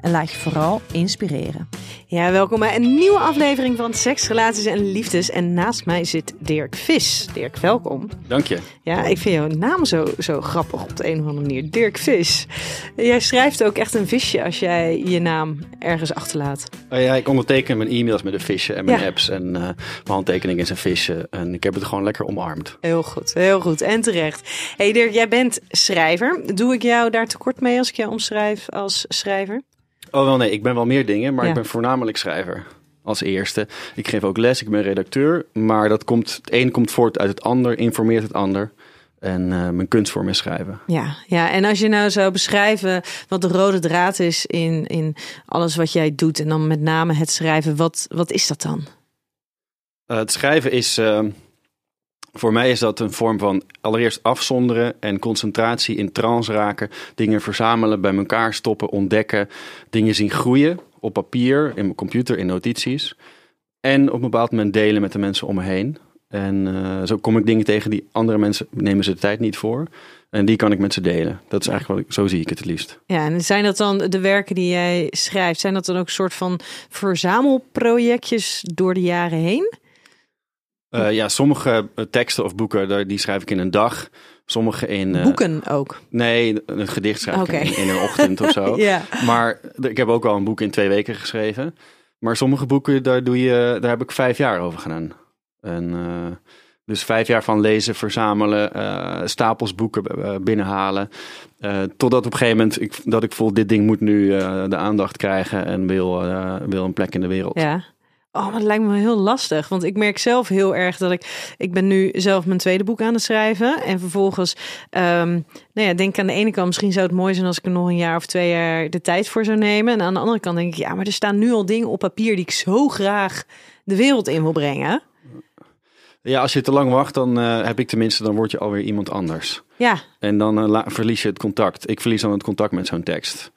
en laat je vooral inspireren. Ja, welkom bij een nieuwe aflevering van Seks, Relaties en Liefdes. En naast mij zit Dirk Vis. Dirk, welkom. Dank je. Ja, ik vind jouw naam zo, zo grappig op de een of andere manier. Dirk Vis. Jij schrijft ook echt een visje als jij je naam ergens achterlaat. Oh ja, ik onderteken mijn e-mails met een visje en mijn Ja. apps. En eh, mijn handtekening is een visje. En ik heb het gewoon lekker omarmd. Heel goed, heel goed. En terecht. hey Dirk, jij bent schrijver. Doe ik jou daar tekort mee als ik jou omschrijf als schrijver? Oh wel nee, ik ben wel meer dingen, maar Ja. ik ben voornamelijk schrijver. Als eerste. Ik geef ook les, ik ben redacteur. Maar dat komt, het een komt voort uit het ander, informeert het ander. En eh, mijn kunstvorm is schrijven. Ja, ja, en als je nou zou beschrijven wat de rode draad is in, in alles wat jij doet, en dan met name het schrijven, wat, wat is dat dan? Eh, het schrijven is, eh, voor mij is dat een vorm van allereerst afzonderen en concentratie in trance raken. Dingen verzamelen, bij elkaar stoppen, ontdekken. Dingen zien groeien op papier, in mijn computer, in notities. En op een bepaald moment delen met de mensen om me heen. En eh, zo kom ik dingen tegen die andere mensen nemen ze de tijd niet voor. En die kan ik met ze delen. Dat is eigenlijk wat zo zie ik het het liefst. Ja, en zijn dat dan de werken die jij schrijft, zijn dat dan ook een soort van verzamelprojectjes door de jaren heen? Eh, ja, sommige eh, teksten of boeken, daar- die schrijf ik in een dag. Sommige in... eh, Boeken ook. Nee, een gedicht schrijf ik in, in een ochtend of zo. Ja. Maar ik heb ook al een boek in twee weken geschreven. Maar sommige boeken, daar, doe je, daar heb ik vijf jaar over gedaan. En, dus vijf jaar van lezen, verzamelen, eh, stapels boeken binnenhalen. Totdat op een gegeven moment ik, dat ik voel, dit ding moet nu de aandacht krijgen en wil, wil een plek in de wereld. Ja. Oh, dat lijkt me heel lastig. Want ik merk zelf heel erg dat ik... Ik ben nu zelf mijn tweede boek aan het schrijven. En vervolgens ehm nou ja, denk aan de ene kant... misschien zou het mooi zijn als ik er nog een jaar of twee jaar de tijd voor zou nemen. En aan de andere kant denk ik... ja, maar er staan nu al dingen op papier... die ik zo graag de wereld in wil brengen. Ja, als je te lang wacht, dan eh, heb ik tenminste, dan word je alweer iemand anders. Ja, En dan eh, verlies je het contact. Ik verlies dan het contact met zo'n tekst.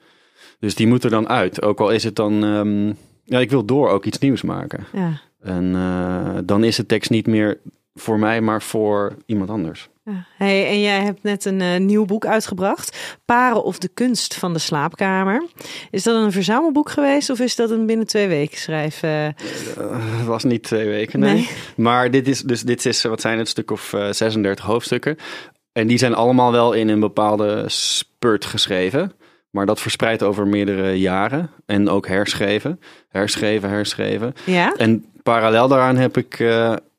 Dus die moet er dan uit. Ook al is het dan. ehm, ja, ik wil door ook iets nieuws maken. ja. En eh, dan is de tekst niet meer voor mij, maar voor iemand anders. Ja. Hey, en jij hebt net een eh, nieuw boek uitgebracht. Paren of de kunst van de slaapkamer. Is dat een verzamelboek geweest of is dat een binnen twee weken schrijf? eh? Het was niet twee weken, nee. Nee. Maar dit is, dus dit is, wat zijn het, stuk of eh, 36 hoofdstukken. En die zijn allemaal wel in een bepaalde spurt geschreven. Maar dat verspreidt over meerdere jaren. En ook herschreven. Herschreven, herschreven. ja? En parallel daaraan heb ik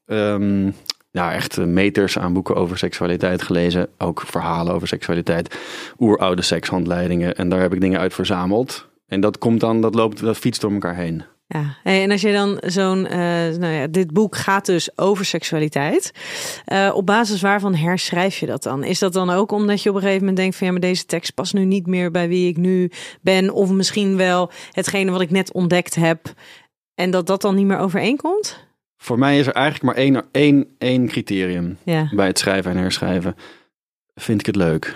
ehm, ja, echt eh, meters aan boeken over seksualiteit gelezen. Ook verhalen over seksualiteit. Oeroude sekshandleidingen. En daar heb ik dingen uit verzameld. En dat komt dan, dat loopt, dat fietst door elkaar heen. Ja, hey, en als je dan zo'n, eh, nou ja, dit boek gaat dus over seksualiteit. Eh, op basis waarvan herschrijf je dat dan? Is dat dan ook omdat je op een gegeven moment denkt van ja, maar deze tekst past nu niet meer bij wie ik nu ben, of misschien wel hetgene wat ik net ontdekt heb, en dat dat dan niet meer overeenkomt? Voor mij is er eigenlijk maar één, één, één criterium Ja, bij het schrijven en herschrijven. Vind ik het leuk?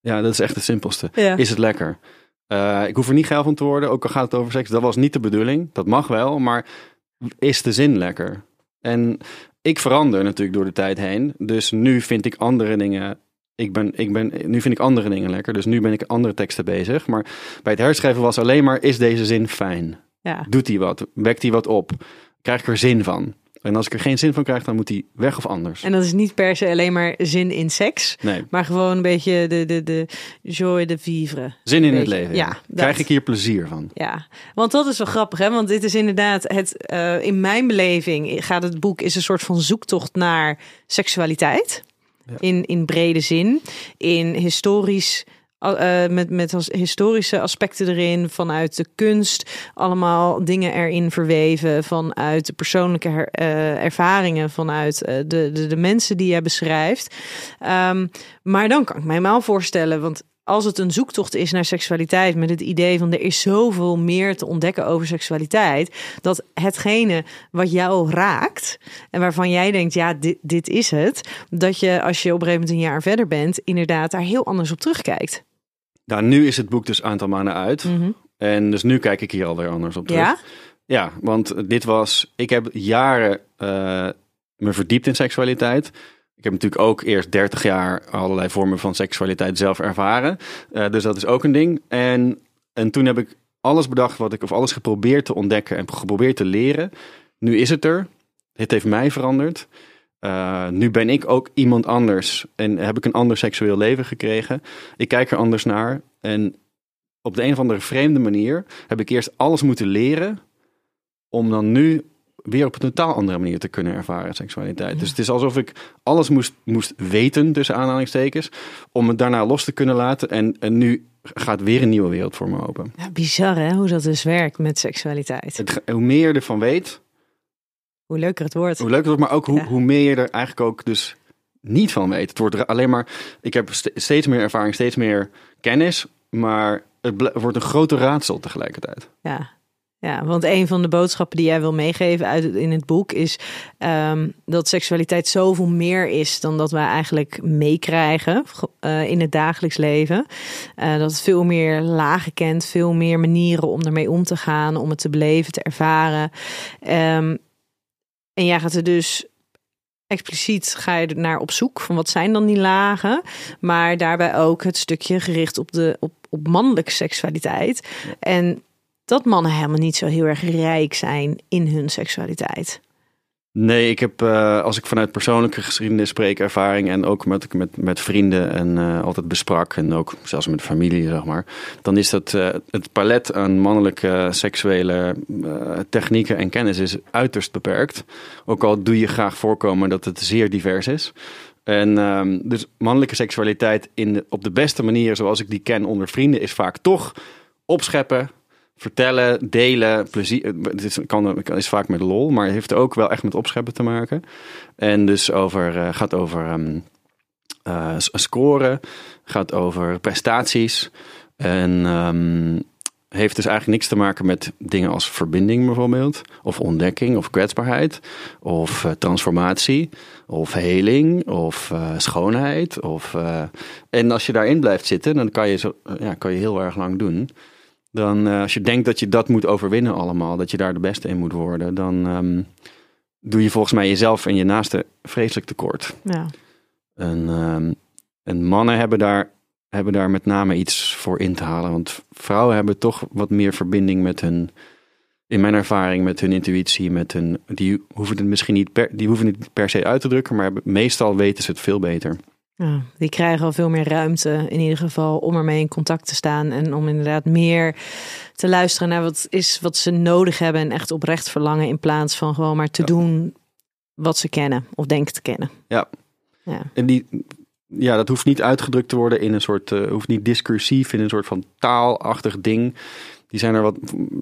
Ja, dat is echt het simpelste. ja. Is het lekker? Eh, ik hoef er niet geil van te worden, ook al gaat het over seks. Dat was niet de bedoeling. Dat mag wel, maar is de zin lekker? En ik verander natuurlijk door de tijd heen. Dus nu vind ik andere dingen. Ik ben, ik ben, nu vind ik andere dingen lekker. Dus nu ben ik andere teksten bezig. Maar bij het herschrijven was alleen maar: is deze zin fijn? ja. Doet hij wat? Wekt hij wat op? Krijg ik er zin van? En als ik er geen zin van krijg, dan moet hij weg of anders. En dat is niet per se alleen maar zin in seks, Nee, maar gewoon een beetje de, de, de joie de vivre. zin in het leven. ja, Ja, dat. Krijg ik hier plezier van? Ja, want dat is wel grappig, hè? Want dit is inderdaad het. eh, in mijn beleving gaat het boek is een soort van zoektocht naar seksualiteit. In, in brede zin. In historisch uh, met, met als historische aspecten erin, vanuit de kunst, allemaal dingen erin verweven, vanuit de persoonlijke uh, ervaringen, vanuit uh, de, de, de mensen die jij beschrijft. Um, maar dan kan ik mij wel voorstellen, want als het een zoektocht is naar seksualiteit, met het idee van er is zoveel meer te ontdekken over seksualiteit, dat hetgene wat jou raakt en waarvan jij denkt, ja, dit, dit is het, dat je als je op een gegeven moment een jaar verder bent, inderdaad daar heel anders op terugkijkt. Nou, nu is het boek dus een aantal maanden uit. Mm -hmm. En dus nu kijk ik hier alweer anders op terug. Ja? Ja, want dit was... Ik heb jaren uh, me verdiept in seksualiteit. Ik heb natuurlijk ook eerst 30 jaar allerlei vormen van seksualiteit zelf ervaren. Uh, dus dat is ook een ding. En, en toen heb ik alles bedacht wat ik... Of alles geprobeerd te ontdekken en geprobeerd te leren. Nu is het er. Het heeft mij veranderd. Uh, nu ben ik ook iemand anders en heb ik een ander seksueel leven gekregen. Ik kijk er anders naar en op de een of andere vreemde manier heb ik eerst alles moeten leren om dan nu weer op een totaal andere manier te kunnen ervaren seksualiteit. Ja. Dus het is alsof ik alles moest, moest weten, tussen aanhalingstekens, om het daarna los te kunnen laten. En, en nu gaat weer een nieuwe wereld voor me open. Ja, bizar hè, hoe dat dus werkt met seksualiteit. Het, hoe meer je ervan weet, hoe leuker het wordt. Hoe leuker het wordt, maar ook hoe, ja. hoe meer je er eigenlijk ook dus niet van weet. Het wordt alleen maar, ik heb steeds meer ervaring, steeds meer kennis, maar het wordt een grote raadsel tegelijkertijd. Ja. Ja, want een van de boodschappen die jij wil meegeven uit in het boek is um, dat seksualiteit zoveel meer is dan dat wij eigenlijk meekrijgen uh, in het dagelijks leven. Uh, dat het veel meer lagen kent, veel meer manieren om ermee om te gaan, om het te beleven, te ervaren. Um, en jij gaat er dus expliciet ga je naar op zoek van wat zijn dan die lagen, maar daarbij ook het stukje gericht op de op, op mannelijke seksualiteit. En dat mannen helemaal niet zo heel erg rijk zijn in hun seksualiteit. Nee, ik heb uh, als ik vanuit persoonlijke geschiedenis spreek, ervaring en ook met, met, met vrienden en uh, altijd besprak en ook zelfs met familie, zeg maar, dan is dat uh, het palet aan mannelijke seksuele technieken en kennis is uiterst beperkt. Ook al doe je graag voorkomen dat het zeer divers is. En um, dus mannelijke seksualiteit in op de beste manier zoals ik die ken onder vrienden is vaak toch opscheppen, vertellen, delen, plezier. Het is, kan, is vaak met lol, maar heeft ook wel echt met opscheppen te maken. En dus over, uh, gaat over um, uh, scoren, gaat over prestaties. En um, heeft dus eigenlijk niks te maken met dingen als verbinding bijvoorbeeld, of ontdekking, of kwetsbaarheid, of transformatie, of heling, of schoonheid. Of, en als je daarin blijft zitten, dan kan je, zo, ja, kan je heel erg lang doen. Dan uh, als je denkt dat je dat moet overwinnen allemaal, dat je daar de beste in moet worden, dan um, doe je volgens mij jezelf en je naaste vreselijk tekort. Ja. En, um, en mannen hebben daar, hebben daar met name iets voor in te halen. Want vrouwen hebben toch wat meer verbinding met hun, in mijn ervaring, met hun intuïtie. Met hun, die, hoeven het misschien niet per, die hoeven het niet per se uit te drukken, maar meestal weten ze het veel beter. Ja, die krijgen al veel meer ruimte in ieder geval om ermee in contact te staan en om inderdaad meer te luisteren naar wat is wat ze nodig hebben en echt oprecht verlangen in plaats van gewoon maar te ja. doen wat ze kennen of denken te kennen. Ja. ja. En die, ja, dat hoeft niet uitgedrukt te worden in een soort, uh, hoeft niet discursief in een soort van taalachtig ding. Die zijn er wat,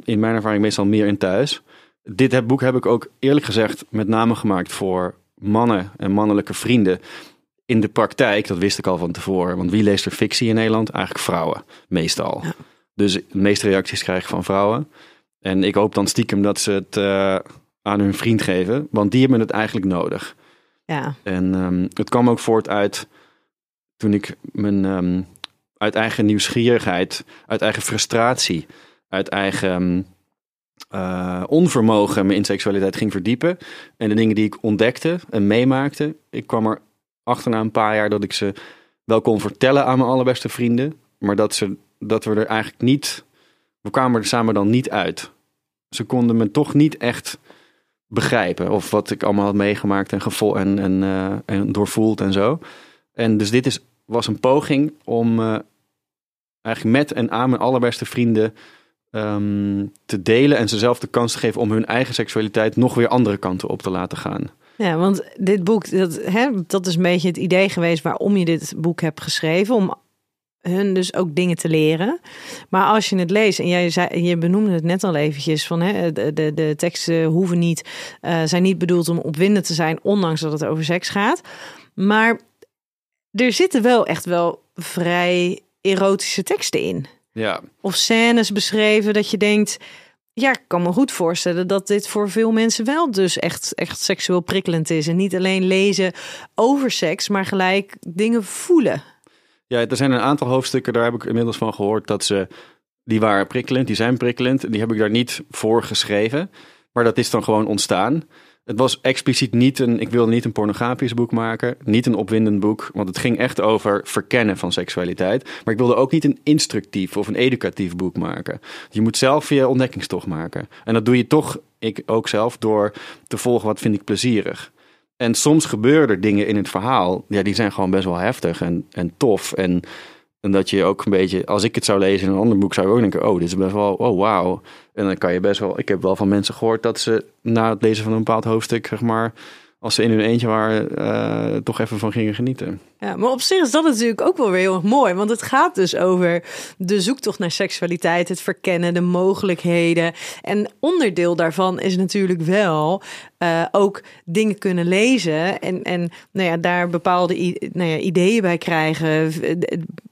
in mijn ervaring, meestal meer in thuis. Dit boek heb ik ook eerlijk gezegd met name gemaakt voor mannen en mannelijke vrienden in de praktijk, dat wist ik al van tevoren, want wie leest er fictie in Nederland? Eigenlijk vrouwen, meestal. Ja. Dus de meeste reacties krijg ik van vrouwen. En ik hoop dan stiekem dat ze het uh, aan hun vriend geven, want die hebben het eigenlijk nodig. Ja. En um, het kwam ook voort uit toen ik mijn um, uit eigen nieuwsgierigheid, uit eigen frustratie, uit eigen uh, onvermogen me in seksualiteit ging verdiepen. En de dingen die ik ontdekte en meemaakte, ik kwam er achterna een paar jaar dat ik ze wel kon vertellen aan mijn allerbeste vrienden. Maar dat, ze, dat we er eigenlijk niet. We kwamen er samen dan niet uit. Ze konden me toch niet echt begrijpen. Of wat ik allemaal had meegemaakt en, gevol en, en, uh, en doorvoeld en zo. En dus dit is, was een poging om uh, eigenlijk met en aan mijn allerbeste vrienden um, te delen. En ze zelf de kans te geven om hun eigen seksualiteit nog weer andere kanten op te laten gaan. Ja, want dit boek, dat, hè, dat is een beetje het idee geweest waarom je dit boek hebt geschreven. Om hun dus ook dingen te leren. Maar als je het leest, en jij zei, je benoemde het net al eventjes, van hè, de, de, de teksten hoeven niet, uh, zijn niet bedoeld om opwindend te zijn, ondanks dat het over seks gaat. Maar er zitten wel echt wel vrij erotische teksten in. Ja. Of scènes beschreven dat je denkt, ja, ik kan me goed voorstellen dat dit voor veel mensen wel dus echt, echt seksueel prikkelend is. En niet alleen lezen over seks, maar gelijk dingen voelen. Ja, er zijn een aantal hoofdstukken, daar heb ik inmiddels van gehoord dat ze, die waren prikkelend, die zijn prikkelend. Die heb ik daar niet voor geschreven, maar dat is dan gewoon ontstaan. Het was expliciet niet een, ik wilde niet een pornografisch boek maken, niet een opwindend boek, want het ging echt over verkennen van seksualiteit. Maar ik wilde ook niet een instructief of een educatief boek maken. Je moet zelf je ontdekkingstocht maken. En dat doe je toch, ik ook zelf, door te volgen wat vind ik plezierig. En soms gebeuren er dingen in het verhaal, ja, die zijn gewoon best wel heftig en, en tof. En, en dat je ook een beetje, als ik het zou lezen in een ander boek, zou je ook denken, oh, dit is best wel, oh, wauw. En dan kan je best wel, ik heb wel van mensen gehoord dat ze na het lezen van een bepaald hoofdstuk, zeg maar, als ze in hun eentje waren, uh, toch even van gingen genieten. Ja, maar op zich is dat natuurlijk ook wel weer heel erg mooi. Want het gaat dus over de zoektocht naar seksualiteit, het verkennen, de mogelijkheden. En onderdeel daarvan is natuurlijk wel uh, ook dingen kunnen lezen. En, en nou ja, daar bepaalde nou ja, ideeën bij krijgen,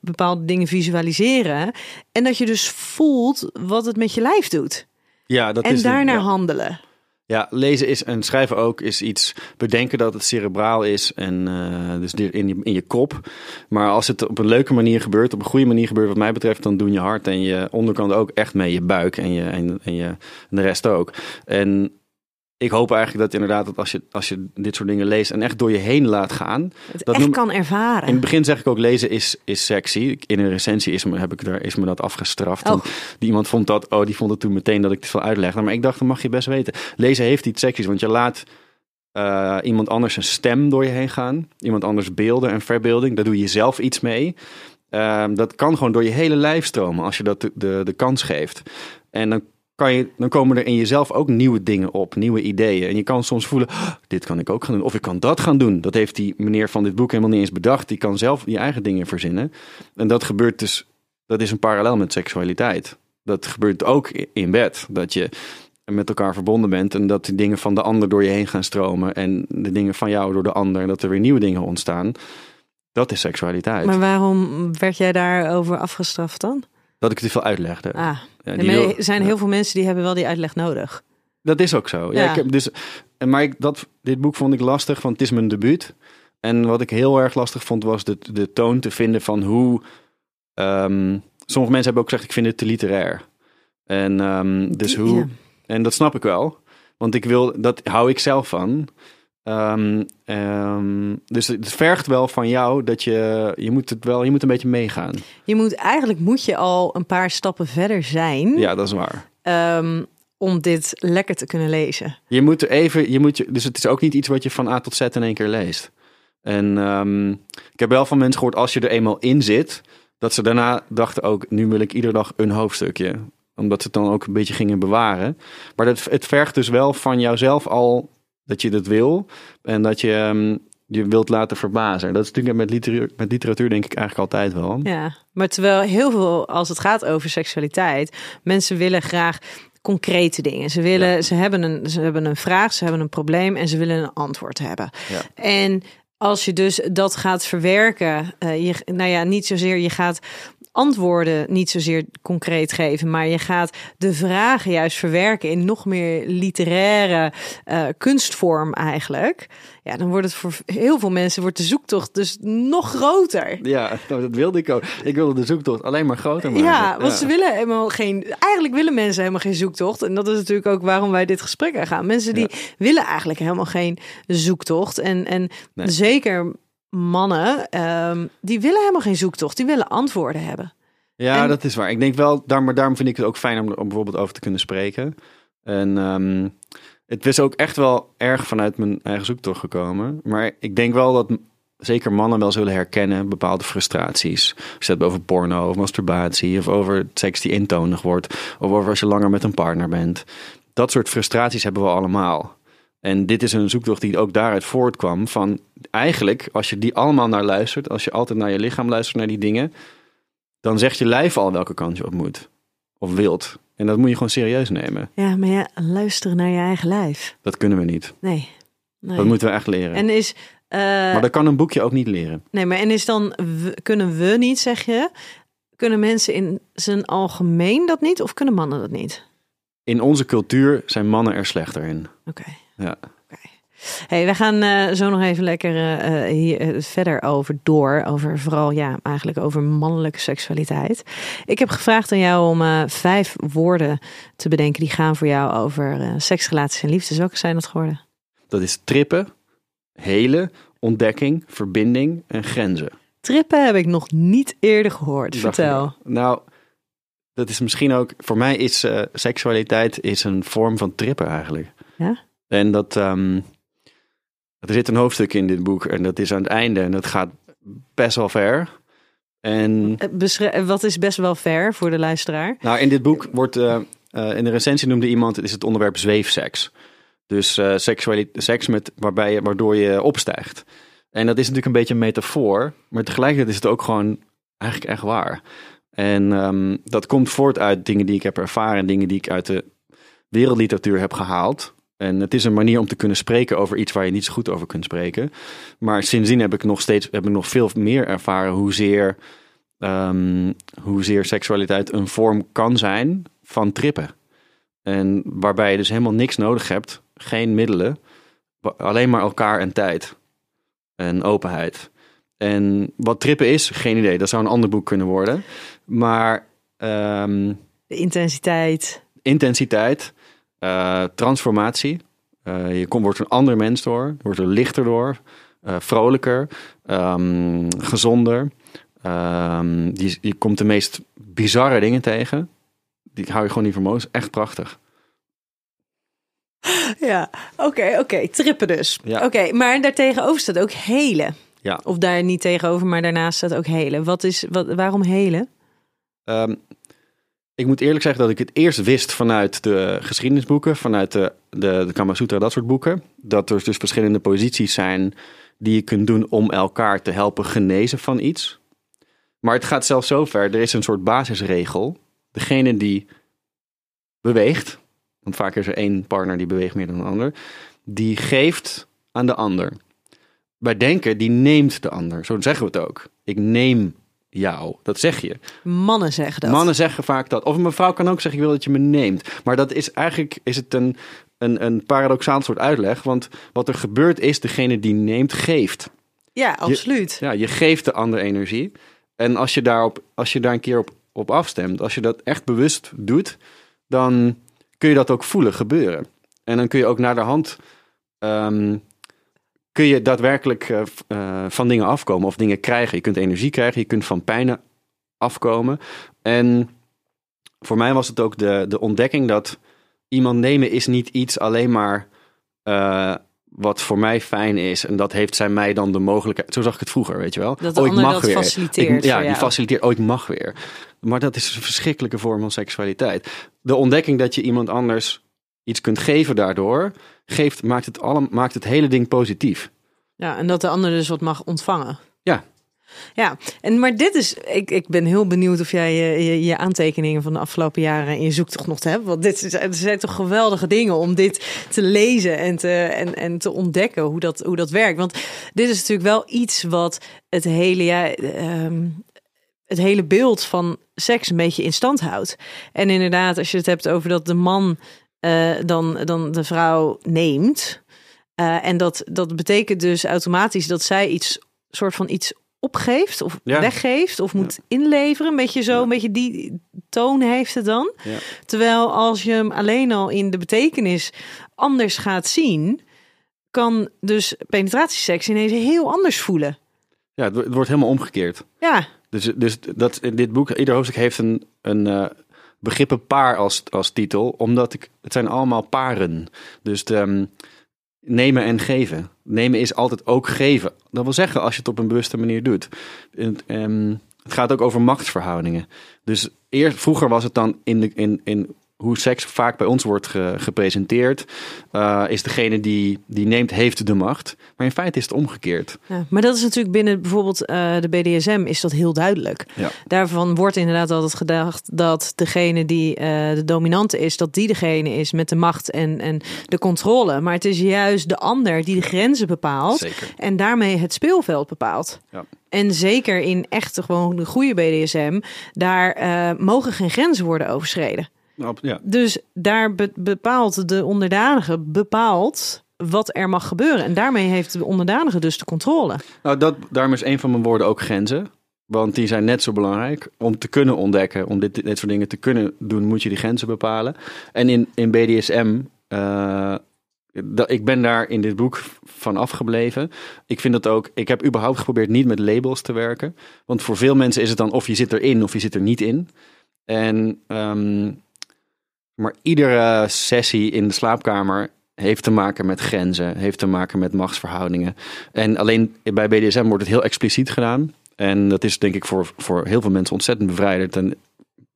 bepaalde dingen visualiseren. En dat je dus voelt wat het met je lijf doet. Ja, dat en is daarnaar ja. handelen. Ja, lezen is en schrijven ook is iets bedenken dat het cerebraal is en uh, dus in je, in je kop. Maar als het op een leuke manier gebeurt, op een goede manier gebeurt, wat mij betreft, dan doen je hart en je onderkant ook echt mee, je buik en, je, en, en, je, en de rest ook. En ik hoop eigenlijk dat inderdaad dat als je, als je dit soort dingen leest en echt door je heen laat gaan. Het dat echt noem- kan ervaren. in het begin zeg ik ook lezen is, is sexy. In een recensie is me, heb ik daar, is me dat afgestraft. Oh. Die iemand vond dat, oh, die vond het toen meteen dat ik te veel uitlegde. Maar ik dacht, dat mag je best weten. Lezen heeft iets seksies, want je laat eh, iemand anders een stem door je heen gaan. Iemand anders beelden en verbeelding. Daar doe je zelf iets mee. Ehm, dat kan gewoon door je hele lijf stromen als je dat de, de, de kans geeft. En dan, kan je, dan komen er in jezelf ook nieuwe dingen op, nieuwe ideeën. En je kan soms voelen, "Oh, dit kan ik ook gaan doen. Of ik kan dat gaan doen. Dat heeft die meneer van dit boek helemaal niet eens bedacht. Die kan zelf die eigen dingen verzinnen. En dat gebeurt dus, dat is een parallel met seksualiteit. Dat gebeurt ook in bed. Dat je met elkaar verbonden bent en dat die dingen van de ander door je heen gaan stromen. En de dingen van jou door de ander. En dat er weer nieuwe dingen ontstaan. Dat is seksualiteit. Maar waarom werd jij daarover afgestraft dan? Dat ik te veel uitlegde. Ah, Ja, er zijn heel veel mensen die hebben wel die uitleg nodig. Dat is ook zo. Ja, Ja. Ik heb dus, en maar ik, dat, dit boek vond ik lastig, want het is mijn debuut. En wat ik heel erg lastig vond, was de, de toon te vinden van hoe... ehm, sommige mensen hebben ook gezegd, ik vind het te literair. En ehm, dus hoe... ja. En dat snap ik wel. Want ik wil, dat hou ik zelf van. Ehm, ehm, dus het vergt wel van jou dat je, je moet het wel, je moet een beetje meegaan. Je moet eigenlijk moet je al een paar stappen verder zijn Ja, dat is waar. ehm, om dit lekker te kunnen lezen. Je moet er even, je moet je, dus het is ook niet iets wat je van A tot Z in één keer leest. En ik heb wel van mensen gehoord, als je er eenmaal in zit, dat ze daarna dachten ook, nu wil ik iedere dag een hoofdstukje. Omdat ze het dan ook een beetje gingen bewaren. Maar dat, het vergt dus wel van jouzelf al dat je dat wil. En dat je ehm, je wilt laten verbazen. Dat is natuurlijk met literatuur, met literatuur denk ik eigenlijk altijd wel. Ja, maar terwijl heel veel, als het gaat over seksualiteit, mensen willen graag concrete dingen. Ze willen, ze hebben een, ze hebben een vraag, ze hebben een probleem en ze willen een antwoord hebben. Ja. En als je dus dat gaat verwerken, eh, je, nou ja, niet zozeer je gaat antwoorden niet zozeer concreet geven, maar je gaat de vragen juist verwerken in nog meer literaire eh, kunstvorm eigenlijk. Ja, dan wordt het voor heel veel mensen wordt de zoektocht dus nog groter. Ja, nou, dat wilde ik ook. Ik wilde de zoektocht alleen maar groter maken. Ja, want ze willen helemaal geen. Eigenlijk willen mensen helemaal geen zoektocht. En dat is natuurlijk ook waarom wij dit gesprek aangaan. Mensen die willen eigenlijk helemaal geen zoektocht. En, en Nee. zeker mannen, ehm, die willen helemaal geen zoektocht. Die willen antwoorden hebben. Ja, En- dat is waar. Ik denk wel, daar, maar daarom vind ik het ook fijn om er om bijvoorbeeld over te kunnen spreken. En ehm, het is ook echt wel erg vanuit mijn eigen zoektocht gekomen. Maar ik denk wel dat zeker mannen wel zullen herkennen bepaalde frustraties. Je het over porno of masturbatie of over seks die intonig wordt. Of over als je langer met een partner bent. Dat soort frustraties hebben we allemaal. En dit is een zoektocht die ook daaruit voortkwam van eigenlijk als je die allemaal naar luistert, als je altijd naar je lichaam luistert naar die dingen, dan zegt je lijf al welke kant je op moet. Of wilt. En dat moet je gewoon serieus nemen. Ja, maar ja, luisteren naar je eigen lijf. Dat kunnen we niet. Nee. nee. Dat moeten we echt leren. En is... eh, maar dat kan een boekje ook niet leren. Nee, maar en is dan... kunnen we niet, zeg je? Kunnen mensen in zijn algemeen dat niet? Of kunnen mannen dat niet? In onze cultuur zijn mannen er slechter in. Oké. Ja. Hey, we gaan eh, zo nog even lekker eh, eh, hier verder over door. Over vooral, ja, eigenlijk over mannelijke seksualiteit. Ik heb gevraagd aan jou om vijf woorden te bedenken die gaan voor jou over eh, seks, relaties en liefdes. Welke zijn dat geworden? Dat is trippen, helen, ontdekking, verbinding en grenzen. Trippen heb ik nog niet eerder gehoord. Vertel. Nou, dat is misschien ook... Voor mij is seksualiteit is een vorm van trippen eigenlijk. Ja? En dat... ehm, er zit een hoofdstuk in dit boek en dat is aan het einde en dat gaat best wel ver. En Eh, beschre- Wat is best wel fair voor de luisteraar? nou, in dit boek wordt... eh, eh, in de recensie noemde iemand, het is het onderwerp zweefseks. Dus eh seks met, waarbij je, waardoor je opstijgt. En dat is natuurlijk een beetje een metafoor, maar tegelijkertijd is het ook gewoon eigenlijk echt waar. En ehm, dat komt voort uit dingen die ik heb ervaren, dingen die ik uit de wereldliteratuur heb gehaald. En het is een manier om te kunnen spreken over iets waar je niet zo goed over kunt spreken. Maar sindsdien heb ik nog steeds heb ik nog veel meer ervaren hoezeer, ehm hoezeer seksualiteit een vorm kan zijn van trippen. En waarbij je dus helemaal niks nodig hebt, geen middelen, alleen maar elkaar en tijd en openheid. En wat trippen is, geen idee. Dat zou een ander boek kunnen worden. Maar ehm, De intensiteit. intensiteit, eh, transformatie. Eh, je komt, wordt een ander mens door, je wordt er lichter door, eh, vrolijker, ehm, gezonder. Ehm, je, je komt de meest bizarre dingen tegen. Die hou je gewoon niet voor mogelijk. Echt prachtig. Ja, oké, oké. Trippen dus. Ja. Oké, maar daartegenover staat ook helen. Ja. Of daar niet tegenover, maar daarnaast staat ook helen. Wat is, wat, waarom helen? Ehm, ik moet eerlijk zeggen dat ik het eerst wist vanuit de geschiedenisboeken, vanuit de, de, de Kama Sutra, dat soort boeken. Dat er dus verschillende posities zijn die je kunt doen om elkaar te helpen genezen van iets. Maar het gaat zelfs zo ver, er is een soort basisregel. Degene die beweegt, want vaak is er één partner die beweegt meer dan een ander, die geeft aan de ander. Wij denken, die neemt de ander. Zo zeggen we het ook. Ik neem jou. Dat zeg je. Mannen zeggen dat. Mannen zeggen vaak dat. Of een mevrouw kan ook zeggen, ik wil dat je me neemt. Maar dat is eigenlijk is het een, een, een paradoxaal soort uitleg. Want wat er gebeurt is, degene die neemt, geeft. Ja, absoluut. Ja, je geeft de ander energie. En als je, daarop, als je daar een keer op, op afstemt, als je dat echt bewust doet, dan kun je dat ook voelen gebeuren. En dan kun je ook naar de hand, ehm, kun je daadwerkelijk eh, eh, van dingen afkomen of dingen krijgen. Je kunt energie krijgen, je kunt van pijnen afkomen. En voor mij was het ook de, de ontdekking dat iemand nemen is niet iets alleen maar eh, wat voor mij fijn is. En dat heeft zij mij dan de mogelijkheid. Zo zag ik het vroeger, weet je wel. Dat de oh, ik mag dat weer. faciliteert Ik- ja, die faciliteert. Oh, ik mag weer. Maar dat is een verschrikkelijke vorm van seksualiteit. De ontdekking dat je iemand anders iets kunt geven daardoor, geeft, maakt, het alle, maakt het hele ding positief. Ja, en dat de ander dus wat mag ontvangen. Ja. Ja, en maar dit is, ik, ik ben heel benieuwd of jij je, je, je aantekeningen van de afgelopen jaren in je zoektocht nog hebt. Want dit is, het zijn toch geweldige dingen om dit te lezen en te, en, en te ontdekken hoe dat, hoe dat werkt. Want dit is natuurlijk wel iets wat het hele, ja, ehm, het hele beeld van seks een beetje in stand houdt. En inderdaad, als je het hebt over dat de man eh, dan, dan de vrouw neemt. Eh, en dat, dat betekent dus automatisch dat zij iets soort van iets opgeeft of Ja. weggeeft of moet inleveren. Een beetje zo, een beetje die toon heeft het dan. Terwijl als je hem alleen al in de betekenis anders gaat zien, kan dus penetratieseks ineens heel anders voelen. Ja, het, wo- het wordt helemaal omgekeerd. Ja, Dus, dus dat, in dit boek, ieder hoofdstuk heeft een, een eh, begrippen paar als, als titel, omdat ik, het zijn allemaal paren. Dus ehm, nemen en geven. Nemen is altijd ook geven. Dat wil zeggen, als je het op een bewuste manier doet. Het, ehm, het gaat ook over machtsverhoudingen. Dus eerst, vroeger was het dan in, de, in, in hoe seks vaak bij ons wordt ge- gepresenteerd, eh, is degene die, die neemt, heeft de macht. Maar in feite is het omgekeerd. Ja, maar dat is natuurlijk binnen bijvoorbeeld eh, de BDSM is dat heel duidelijk. Ja. Daarvan wordt inderdaad altijd gedacht dat degene die eh, de dominante is, dat die degene is met de macht en, en de controle. Maar het is juist de ander die de grenzen bepaalt Zeker. en daarmee het speelveld bepaalt. Ja. En zeker in echte gewoon de goede BDSM, daar mogen geen grenzen worden overschreden. Ja, Dus daar be- bepaalt de onderdanige bepaalt wat er mag gebeuren. En daarmee heeft de onderdanige dus de controle. Nou, dat, daarom is een van mijn woorden ook grenzen. Want die zijn net zo belangrijk. Om te kunnen ontdekken, om dit, dit soort dingen te kunnen doen, moet je die grenzen bepalen. En in, in BDSM, eh, dat, ik ben daar in dit boek van afgebleven. Ik vind dat ook, ik heb überhaupt geprobeerd niet met labels te werken. Want voor veel mensen is het dan of je zit erin of je zit er niet in. En, ehm, maar iedere sessie in de slaapkamer heeft te maken met grenzen, heeft te maken met machtsverhoudingen. En alleen bij BDSM wordt het heel expliciet gedaan. En dat is denk ik voor, voor heel veel mensen ontzettend bevrijdend. En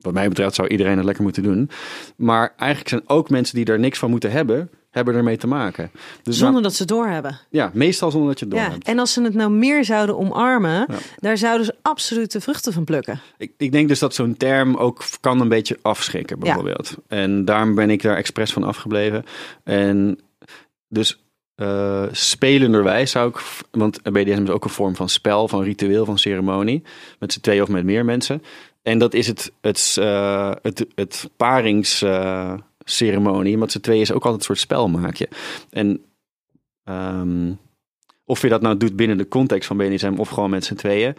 wat mij betreft zou iedereen het lekker moeten doen. Maar eigenlijk zijn ook mensen die daar niks van moeten hebben, hebben ermee te maken. Dus Zonder dat ze doorhebben. ja, meestal zonder dat je het Ja, hebt. en als ze het nou meer zouden omarmen, Ja. daar zouden ze absoluut de vruchten van plukken. Ik, ik denk dus dat zo'n term ook kan een beetje afschrikken, bijvoorbeeld. En daarom ben ik daar expres van afgebleven. En dus eh, spelenderwijs zou ik, want BDSM is ook een vorm van spel, van ritueel, van ceremonie, met z'n tweeën of met meer mensen. En dat is het, het, eh, het, het paringsceremonie, met z'n tweeën is ook altijd een soort spel maak je. En ehm, of je dat nou doet binnen de context van BDSM of gewoon met z'n tweeën,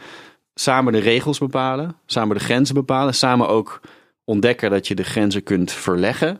samen de regels bepalen, samen de grenzen bepalen, samen ook ontdekken dat je de grenzen kunt verleggen.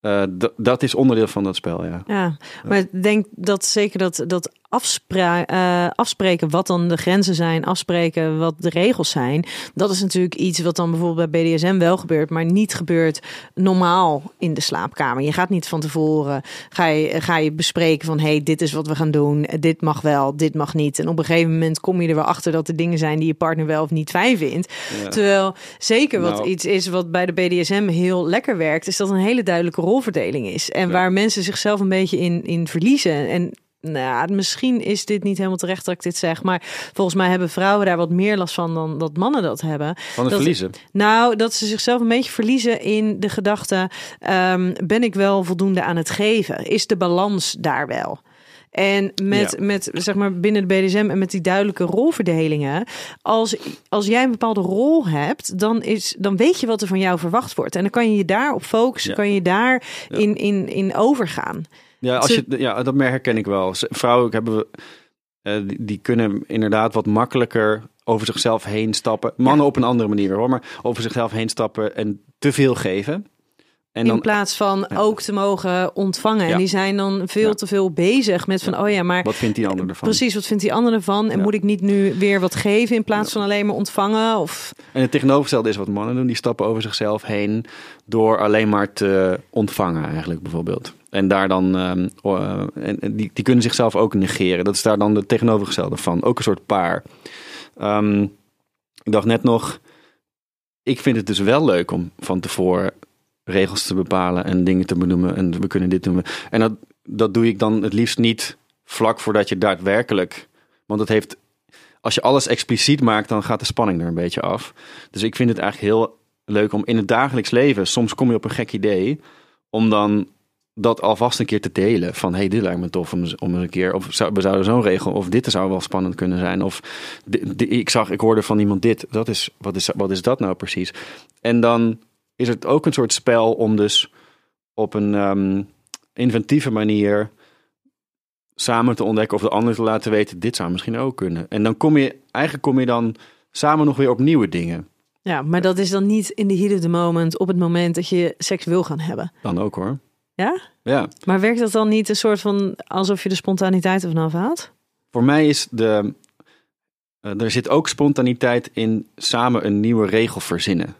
Eh, dat is onderdeel van dat spel, ja. Ja, maar ik denk dat zeker dat, dat afspra eh, afspreken wat dan de grenzen zijn, afspreken wat de regels zijn, dat is natuurlijk iets wat dan bijvoorbeeld bij BDSM wel gebeurt, maar niet gebeurt normaal in de slaapkamer. Je gaat niet van tevoren, ga je, ga je bespreken van, hey, dit is wat we gaan doen, dit mag wel, dit mag niet. En op een gegeven moment kom je er wel achter dat er dingen zijn die je partner wel of niet fijn vindt. Terwijl zeker wat Nou. iets is wat bij de BDSM heel lekker werkt, is dat een hele duidelijke rolverdeling is. En Ja. waar mensen zichzelf een beetje in, in verliezen. En nou, misschien is dit niet helemaal terecht dat ik dit zeg, maar volgens mij hebben vrouwen daar wat meer last van dan dat mannen dat hebben. Van het Dat- verliezen. Nou, dat ze zichzelf een beetje verliezen in de gedachte: ehm, ben ik wel voldoende aan het geven? Is de balans daar wel? En met, Ja. met zeg maar binnen de BDSM en met die duidelijke rolverdelingen. Als, als jij een bepaalde rol hebt, dan, is, dan weet je wat er van jou verwacht wordt. En dan kan je je daarop focussen, Ja. kan je daar in, in, in overgaan. Ja, als je, ja, dat merk herken ik wel. Vrouwen hebben we, eh, die, die kunnen inderdaad wat makkelijker over zichzelf heen stappen. Mannen op een andere manier hoor, maar over zichzelf heen stappen en te veel geven. En in plaats van Ja. ook te mogen ontvangen. Ja. En die zijn dan veel Ja. te veel bezig met van, oh ja, maar wat vindt die ander ervan? Precies, wat vindt die ander ervan? En moet ik niet nu weer wat geven in plaats van alleen maar ontvangen? Of En het tegenovergestelde is wat mannen doen. Die stappen over zichzelf heen door alleen maar te ontvangen eigenlijk bijvoorbeeld. En daar dan, ehm, eh, en, die, die kunnen zichzelf ook negeren. Dat is daar dan de tegenovergestelde van. Ook een soort paar. Ehm, ik dacht net nog, ik vind het dus wel leuk om van tevoren regels te bepalen en dingen te benoemen. En we kunnen dit doen. En dat, dat doe ik dan het liefst niet vlak voordat je daadwerkelijk. Want het heeft, als je alles expliciet maakt, dan gaat de spanning er een beetje af. Dus ik vind het eigenlijk heel leuk om in het dagelijks leven, soms kom je op een gek idee, om dan dat alvast een keer te delen. Van hey, dit lijkt me tof om, om een keer. Of zou, we zouden zo'n regel. Of dit zou wel spannend kunnen zijn. Of ik zag, ik hoorde van iemand dit. Dat is, wat, is, wat is dat nou precies? En dan is het ook een soort spel om dus op een ehm, inventieve manier samen te ontdekken of de ander te laten weten, dit zou misschien ook kunnen. En dan kom je, eigenlijk kom je dan samen nog weer op nieuwe dingen. ja, maar dat is dan niet in de heat of the moment op het moment dat je seks wil gaan hebben. Dan ook hoor. Ja? Ja. Maar werkt dat dan niet een soort van alsof je de spontaniteit ervan afhaalt? Voor mij is de. eh, er zit ook spontaniteit in samen een nieuwe regel verzinnen.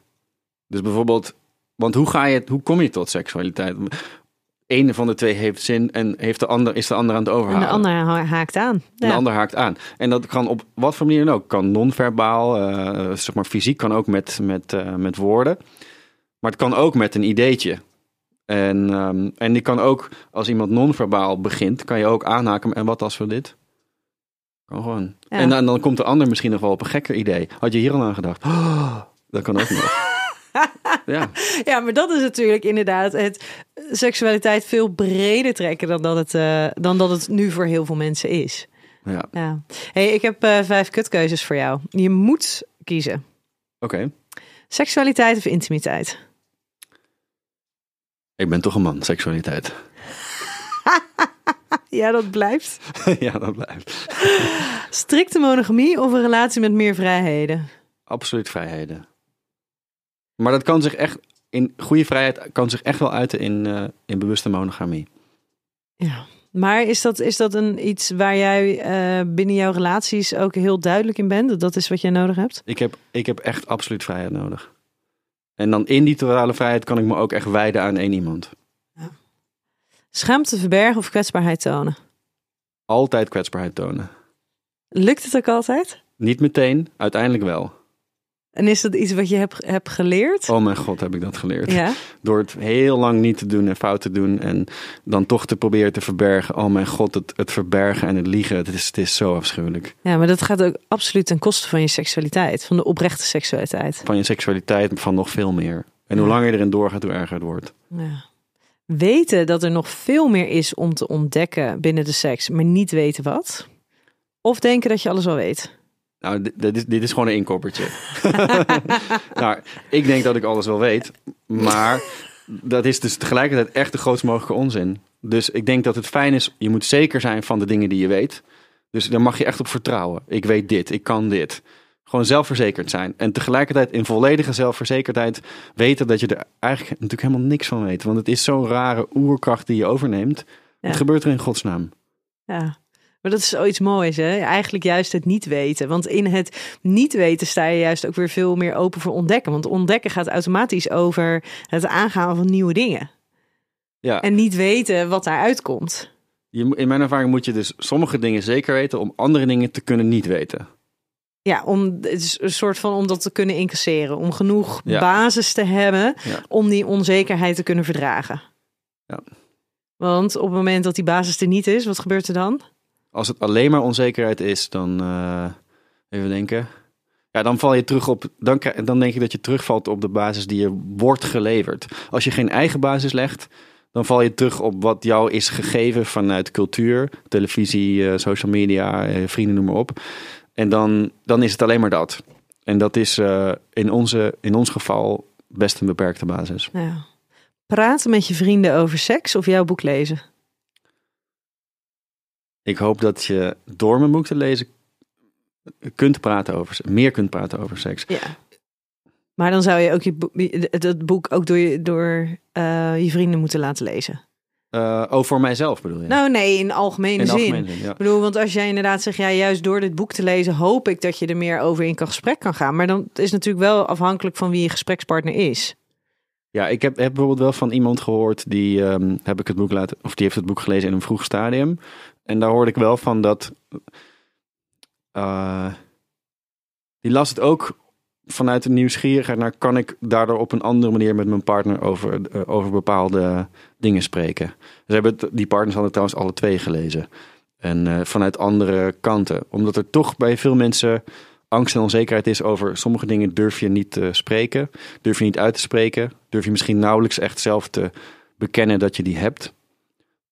Dus bijvoorbeeld, want hoe, ga je, hoe kom je tot seksualiteit? Eén van de twee heeft zin en heeft de ander, is de ander aan het En overhalen. de ander ha- haakt aan. En de ander haakt aan. En dat kan op wat voor manier dan ook. Kan non-verbaal, eh, zeg maar fysiek, kan ook met, met, eh, met woorden. Maar het kan ook met een ideetje. En, ehm, en die kan ook, als iemand non-verbaal begint, kan je ook aanhaken. En wat als we dit? Kan gewoon. Ja. En dan, dan komt de ander misschien nog wel op een gekker idee. Had je hier al aan gedacht? Oh, dat kan ook nog. ja, Ja, maar dat is natuurlijk inderdaad het seksualiteit veel breder trekken dan dat het, eh, dan dat het nu voor heel veel mensen is. ja. Ja. Hey, ik heb eh, vijf kutkeuzes voor jou. Je moet kiezen. oké. Seksualiteit of intimiteit? Ik ben toch een man, seksualiteit. Ja, dat blijft. ja, dat blijft. Strikte monogamie of een relatie met meer vrijheden? Absoluut vrijheden. Maar dat kan zich echt, in goede vrijheid kan zich echt wel uiten in, eh, in bewuste monogamie. Ja. Maar is dat, is dat een, iets waar jij eh, binnen jouw relaties ook heel duidelijk in bent? Dat dat is wat jij nodig hebt? Ik heb, ik heb echt absoluut vrijheid nodig. En dan in die totale vrijheid kan ik me ook echt wijden aan één iemand. Schaamte verbergen of kwetsbaarheid tonen? Altijd kwetsbaarheid tonen. Lukt het ook altijd? Niet meteen, uiteindelijk wel. En is dat iets wat je hebt, hebt geleerd? Oh mijn god, heb ik dat geleerd. Ja. Door het heel lang niet te doen en fout te doen. En dan toch te proberen te verbergen. Oh mijn god, het, het verbergen en het liegen. Het is, het is zo afschuwelijk. ja, maar dat gaat ook absoluut ten koste van je seksualiteit. Van de oprechte seksualiteit. Van je seksualiteit, van nog veel meer. En hoe langer je erin doorgaat, hoe erger het wordt. Ja. Weten dat er nog veel meer is om te ontdekken binnen de seks, maar niet weten wat? Of denken dat je alles al weet? Nou, dit, dit is, dit is gewoon een inkoppertje. nou, ik denk dat ik alles wel weet. Maar dat is dus tegelijkertijd echt de grootst mogelijke onzin. Dus ik denk dat het fijn is, je moet zeker zijn van de dingen die je weet. Dus daar mag je echt op vertrouwen. Ik weet dit, ik kan dit. Gewoon zelfverzekerd zijn. En tegelijkertijd in volledige zelfverzekerdheid weten dat je er eigenlijk natuurlijk helemaal niks van weet. Want het is zo'n rare oerkracht die je overneemt. Ja. Wat gebeurt er in godsnaam? Ja. Maar dat is zoiets moois, hè? Eigenlijk juist het niet weten. Want in het niet weten sta je juist ook weer veel meer open voor ontdekken. Want ontdekken gaat automatisch over het aangaan van nieuwe dingen. Ja. En niet weten wat daaruit komt. Je, in mijn ervaring moet je dus sommige dingen zeker weten om andere dingen te kunnen niet weten. Ja, om het is een soort van om dat te kunnen incasseren. Om genoeg Ja. basis te hebben Ja. om die onzekerheid te kunnen verdragen. Ja. Want op het moment dat die basis er niet is, wat gebeurt er dan? Als het alleen maar onzekerheid is, dan eh, even denken. Ja, dan val je terug op. Dan, dan denk ik dat je terugvalt op de basis die je wordt geleverd. Als je geen eigen basis legt, dan val je terug op wat jou is gegeven vanuit cultuur, televisie, eh, social media, eh, vrienden, noem maar op. En dan, dan is het alleen maar dat. En dat is in, onze, in ons geval best een beperkte basis. Ja. Praten met je vrienden over seks of jouw boek lezen? Ik hoop dat je door mijn boek te lezen kunt praten over, meer kunt praten over seks. Ja. Maar dan zou je ook je boek, dat boek ook door je, door, eh, je vrienden moeten laten lezen. Eh, oh, voor mijzelf bedoel je? Nou nee, in algemene in zin. algemene zin, ja. Ik bedoel, want als jij inderdaad zegt, ja, juist door dit boek te lezen, hoop ik dat je er meer over in kan gesprek kan gaan. Maar dan is het natuurlijk wel afhankelijk van wie je gesprekspartner is. Ja, ik heb, heb bijvoorbeeld wel van iemand gehoord die ehm, heb ik het boek laten, of die heeft het boek gelezen in een vroeg stadium. En daar hoorde ik wel van dat eh, die las het ook vanuit de nieuwsgierigheid naar kan ik daardoor op een andere manier met mijn partner over, eh, over bepaalde dingen spreken. Ze hebben die partners hadden trouwens alle twee gelezen. En eh, vanuit andere kanten. Omdat er toch bij veel mensen angst en onzekerheid is over sommige dingen durf je niet te spreken. Durf je niet uit te spreken. Durf je misschien nauwelijks echt zelf te bekennen dat je die hebt.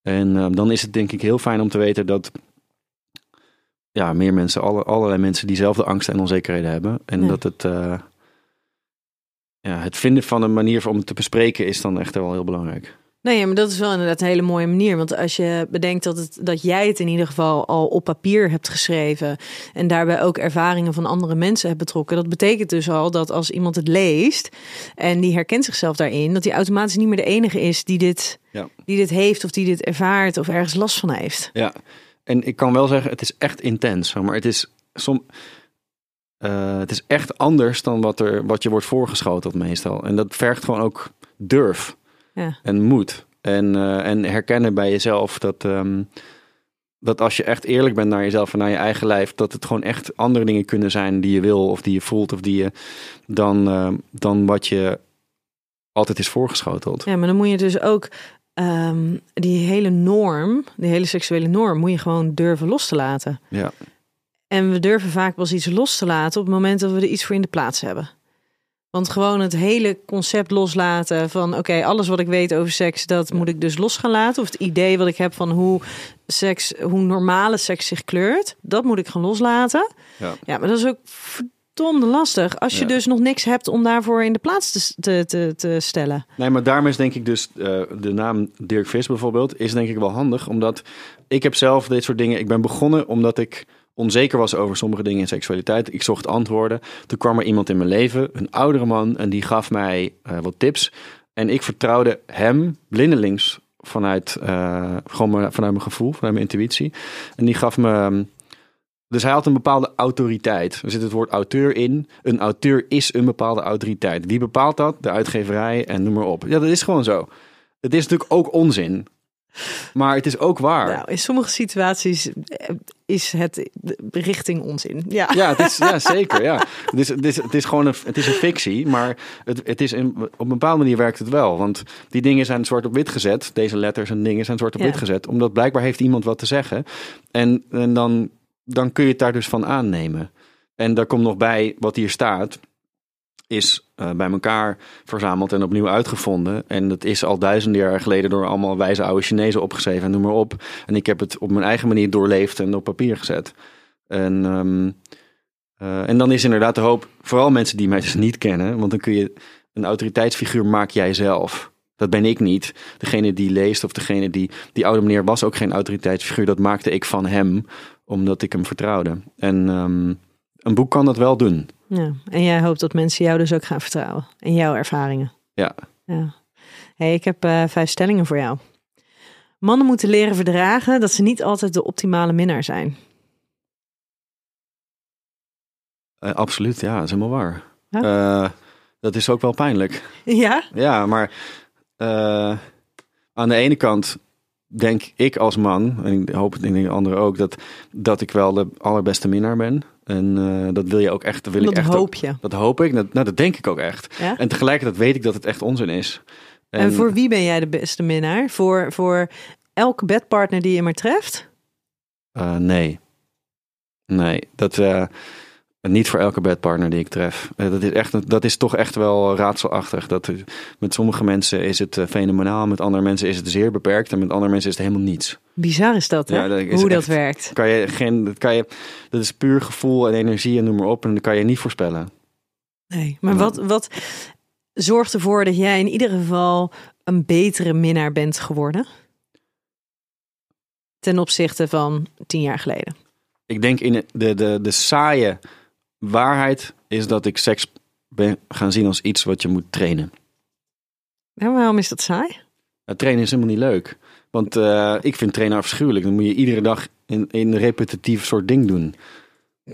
En eh, dan is het denk ik heel fijn om te weten dat ja, meer mensen, alle, allerlei mensen diezelfde angsten en onzekerheden hebben. En dat het, eh, ja, het vinden van een manier om het te bespreken is dan echt wel heel belangrijk. Nee, maar dat is wel inderdaad een hele mooie manier. Want als je bedenkt dat, het, dat jij het in ieder geval al op papier hebt geschreven. en daarbij ook ervaringen van andere mensen hebt betrokken. dat betekent dus al dat als iemand het leest. en die herkent zichzelf daarin. dat hij automatisch niet meer de enige is die dit, Ja. die dit heeft. of die dit ervaart of ergens last van heeft. Ja, en ik kan wel zeggen, het is echt intens. Maar het is, som, eh, het is echt anders dan wat, er, wat je wordt voorgeschoteld meestal. En dat vergt gewoon ook durf Ja. en moed. En, eh, en herkennen bij jezelf dat, ehm, dat als je echt eerlijk bent naar jezelf en naar je eigen lijf, dat het gewoon echt andere dingen kunnen zijn die je wil of die je voelt of die je dan, ehm, dan wat je altijd is voorgeschoteld. Ja, maar dan moet je dus ook ehm, die hele norm, die hele seksuele norm, moet je gewoon durven los te laten. Ja. En we durven vaak pas iets los te laten op het moment dat we er iets voor in de plaats hebben. Want gewoon het hele concept loslaten van oké, alles wat ik weet over seks, dat moet ik dus los gaan laten. Of het idee wat ik heb van hoe seks, hoe normale seks zich kleurt, dat moet ik gaan loslaten. Ja. Ja, maar dat is ook verdomde lastig. Als je Ja. dus nog niks hebt om daarvoor in de plaats te, te, te, te stellen. Nee, maar daarom is denk ik dus eh, de naam Dirk Vis bijvoorbeeld, is denk ik wel handig. Omdat ik heb zelf dit soort dingen. Ik ben begonnen omdat ik onzeker was over sommige dingen in seksualiteit. Ik zocht antwoorden. Toen kwam er iemand in mijn leven, een oudere man, en die gaf mij eh, wat tips. En ik vertrouwde hem blindelings vanuit, eh, gewoon vanuit mijn gevoel, vanuit mijn intuïtie. En die gaf me. ehm, Dus hij had een bepaalde autoriteit. Er zit het woord auteur in. Een auteur is een bepaalde autoriteit. Wie bepaalt dat? De uitgeverij en noem maar op. Ja, dat is gewoon zo. Het is natuurlijk ook onzin. Maar het is ook waar. Nou, in sommige situaties eh, is het richting onzin. Ja. Ja, het is, ja zeker. Ja. Het, is, het, is, het is gewoon een, het is een fictie, maar het, het is een, op een bepaalde manier werkt het wel. Want die dingen zijn zwart op wit gezet. Deze letters en dingen zijn zwart op Ja. wit gezet. Omdat blijkbaar heeft iemand wat te zeggen. En, en dan, dan kun je het daar dus van aannemen. En daar komt nog bij wat hier staat. Is eh, bij elkaar verzameld en opnieuw uitgevonden. En dat is al duizenden jaar geleden door allemaal wijze oude Chinezen opgeschreven en noem maar op. En ik heb het op mijn eigen manier doorleefd en op papier gezet. En, ehm, eh, en dan is inderdaad de hoop, vooral mensen die mij dus niet kennen, want dan kun je een autoriteitsfiguur maak jij zelf. Dat ben ik niet. Degene die leest of degene die. Die oude meneer was ook geen autoriteitsfiguur. Dat maakte ik van hem, omdat ik hem vertrouwde. En ehm, een boek kan dat wel doen. Ja, en jij hoopt dat mensen jou dus ook gaan vertrouwen. En jouw ervaringen. Ja. Ja. Hey, ik heb eh, vijf stellingen voor jou. Mannen moeten leren verdragen dat ze niet altijd de optimale minnaar zijn. Eh, absoluut, ja, dat is helemaal waar. Eh, dat is ook wel pijnlijk. Ja? Ja, maar aan de ene kant denk ik als man, en ik hoop het in de anderen ook, dat, dat ik wel de allerbeste minnaar ben. En eh, dat wil je ook echt. Dat, wil Dat ik echt hoop ook- je. dat hoop ik. Dat, nou, dat denk ik ook echt. Ja? En tegelijkertijd weet ik dat het echt onzin is. En, voor wie ben jij de beste minnaar? Voor, voor elke bedpartner die je maar treft? eh, nee. Nee, dat eh, niet voor elke bedpartner die ik tref. Eh, dat, is echt, dat is toch echt wel raadselachtig. Dat, is- met sommige mensen is het eh, fenomenaal, met andere mensen is het zeer beperkt en met andere mensen is het helemaal niets. Bizar is dat, hè? Ja, dat is Hoe dat werkt. Kan je geen, dat, kan je, dat is puur gevoel en energie en noem maar op. En dat kan je niet voorspellen. Nee, maar wat, wat zorgt ervoor dat jij in ieder geval een betere minnaar bent geworden? Ten opzichte van tien jaar geleden. Ik denk in de, de, de saaie waarheid is dat ik seks ben gaan zien als iets wat je moet trainen. En waarom is dat saai? Trainen is helemaal niet leuk. Want eh, ik vind trainen afschuwelijk. Dan moet je iedere dag in, in een repetitief soort ding doen.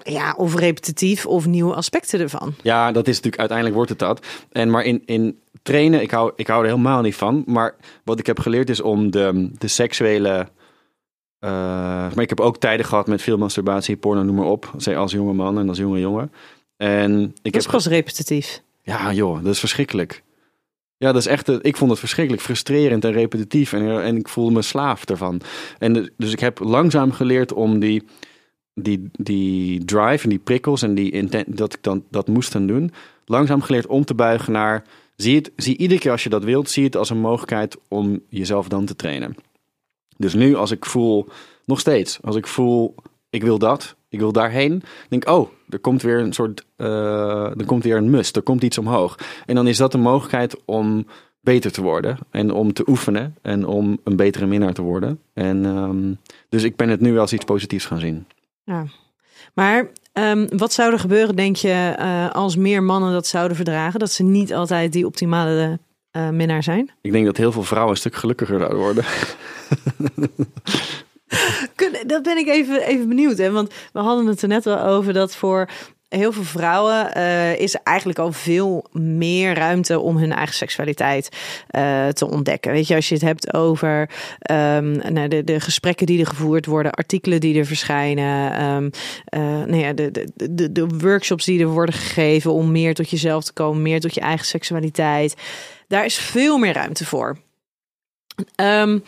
Ja, of repetitief of nieuwe aspecten ervan. Ja, dat is natuurlijk uiteindelijk wordt het dat. En maar in, in trainen, ik hou, ik hou er helemaal niet van. Maar wat ik heb geleerd is om de, de seksuele. Eh, maar ik heb ook tijden gehad met veel masturbatie, porno, noem maar op. Als- Als jonge man en als jonge jongen. En ik Dat is pas repetitief. Ja, joh, dat is verschrikkelijk. Ja, dat is echt. eh, Ik vond het verschrikkelijk, frustrerend en repetitief. En, en ik voelde me slaaf ervan. En de- dus ik heb langzaam geleerd om die, die, die drive en die prikkels en die intent, dat ik dan dat moest gaan doen. Langzaam geleerd om te buigen naar. Zie, het, zie iedere keer als je dat wilt, zie het als een mogelijkheid om jezelf dan te trainen. Dus nu, als ik voel, nog steeds, als ik voel, ik wil dat, ik wil daarheen, denk oh, er komt weer een soort, eh, er komt weer een must, er komt iets omhoog. En dan is dat een mogelijkheid om beter te worden en om te oefenen en om een betere minnaar te worden. En ehm, dus ik ben het nu als iets positiefs gaan zien. Ja. Maar ehm, wat zou er gebeuren, denk je, eh, als meer mannen dat zouden verdragen? Dat ze niet altijd die optimale eh, minnaar zijn? Ik denk dat heel veel vrouwen een stuk gelukkiger zouden worden. Dat ben ik even, even benieuwd. Hè? Want we hadden het er net wel over dat voor heel veel vrouwen uh, is eigenlijk al veel meer ruimte om hun eigen seksualiteit uh, te ontdekken. Weet je, als je het hebt over um, nou, de, de gesprekken die er gevoerd worden, artikelen die er verschijnen, um, nou ja, de, de, de, de workshops die er worden gegeven om meer tot jezelf te komen, meer tot je eigen seksualiteit. Daar is veel meer ruimte voor. Um,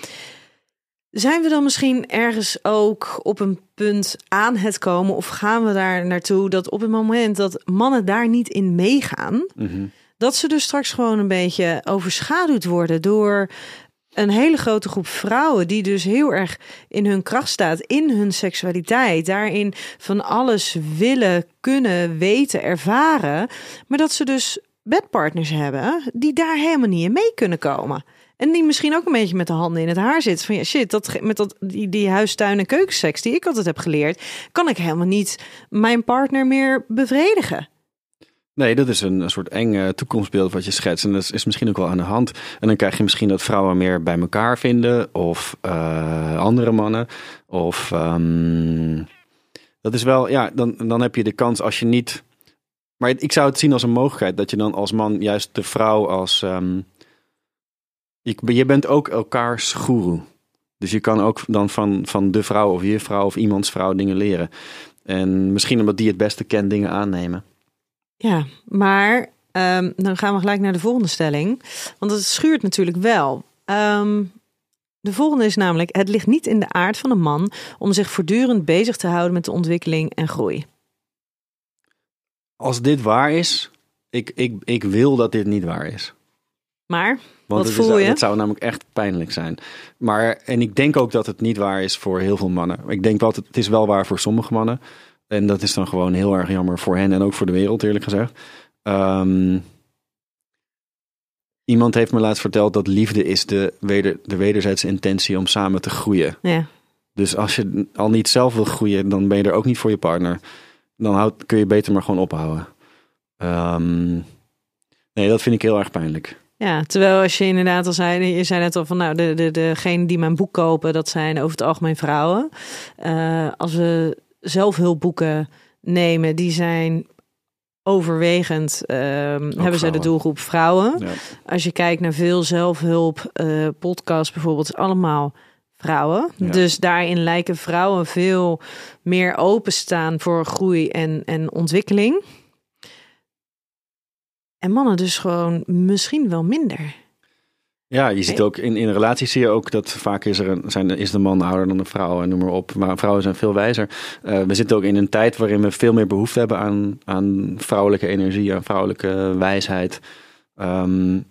zijn we dan misschien ergens ook op een punt aan het komen? Of gaan we daar naartoe dat op het moment dat mannen daar niet in meegaan, dat ze dus straks gewoon een beetje overschaduwd worden door een hele grote groep vrouwen die dus heel erg in hun kracht staat, in hun seksualiteit, daarin van alles willen, kunnen, weten, ervaren, maar dat ze dus bedpartners hebben die daar helemaal niet in mee kunnen komen. En die misschien ook een beetje met de handen in het haar zit. Van ja, shit, dat, met dat, die, die huistuin- en keukenseks die ik altijd heb geleerd, kan ik helemaal niet mijn partner meer bevredigen. Nee, dat is een, een soort eng toekomstbeeld wat je schetst. En dat is misschien ook wel aan de hand. En dan krijg je misschien dat vrouwen meer bij elkaar vinden. Of uh, andere mannen. Of um, dat is wel, ja, dan, dan heb je de kans als je niet. Maar ik zou het zien als een mogelijkheid dat je dan als man juist de vrouw als. Um, je, je bent ook elkaars goeroe. Dus je kan ook dan van, van de vrouw of je vrouw of iemands vrouw dingen leren. En misschien omdat die het beste kent dingen aannemen. Ja, maar um, dan gaan we gelijk naar de volgende stelling. Want het schuurt natuurlijk wel. Um, de volgende is namelijk: het ligt niet in de aard van een man om zich voortdurend bezig te houden met de ontwikkeling en groei. Als dit waar is, ik, ik, ik wil dat dit niet waar is. Maar Want wat voel is, je? Het zou namelijk echt pijnlijk zijn. Maar, en ik denk ook dat het niet waar is voor heel veel mannen. Ik denk wel, het is wel waar voor sommige mannen. En dat is dan gewoon heel erg jammer voor hen en ook voor de wereld, eerlijk gezegd. Um, iemand heeft me laatst verteld dat liefde is de, weder, de wederzijdse intentie om samen te groeien. Ja. Dus als je al niet zelf wil groeien, dan ben je er ook niet voor je partner. Dan houd, kun je beter maar gewoon ophouden. Um, nee, dat vind ik heel erg pijnlijk. Ja, terwijl als je inderdaad al zei, je zei net al van nou, de, de, degene die mijn boek kopen, dat zijn over het algemeen vrouwen. Uh, als we zelfhulpboeken nemen, die zijn overwegend, uh, hebben vrouwen. ze de doelgroep vrouwen. Ja. Als je kijkt naar veel zelfhulp uh, podcasts bijvoorbeeld, is allemaal vrouwen. Ja. Dus daarin lijken vrouwen veel meer openstaan voor groei en, en ontwikkeling. En mannen dus gewoon misschien wel minder. Ja, je ziet ook in, in relaties zie je ook dat vaak is, er een, zijn, is de man ouder dan de vrouw en noem maar op. Maar vrouwen zijn veel wijzer. Uh, we zitten ook in een tijd waarin we veel meer behoefte hebben aan, aan vrouwelijke energie, aan vrouwelijke wijsheid. Um,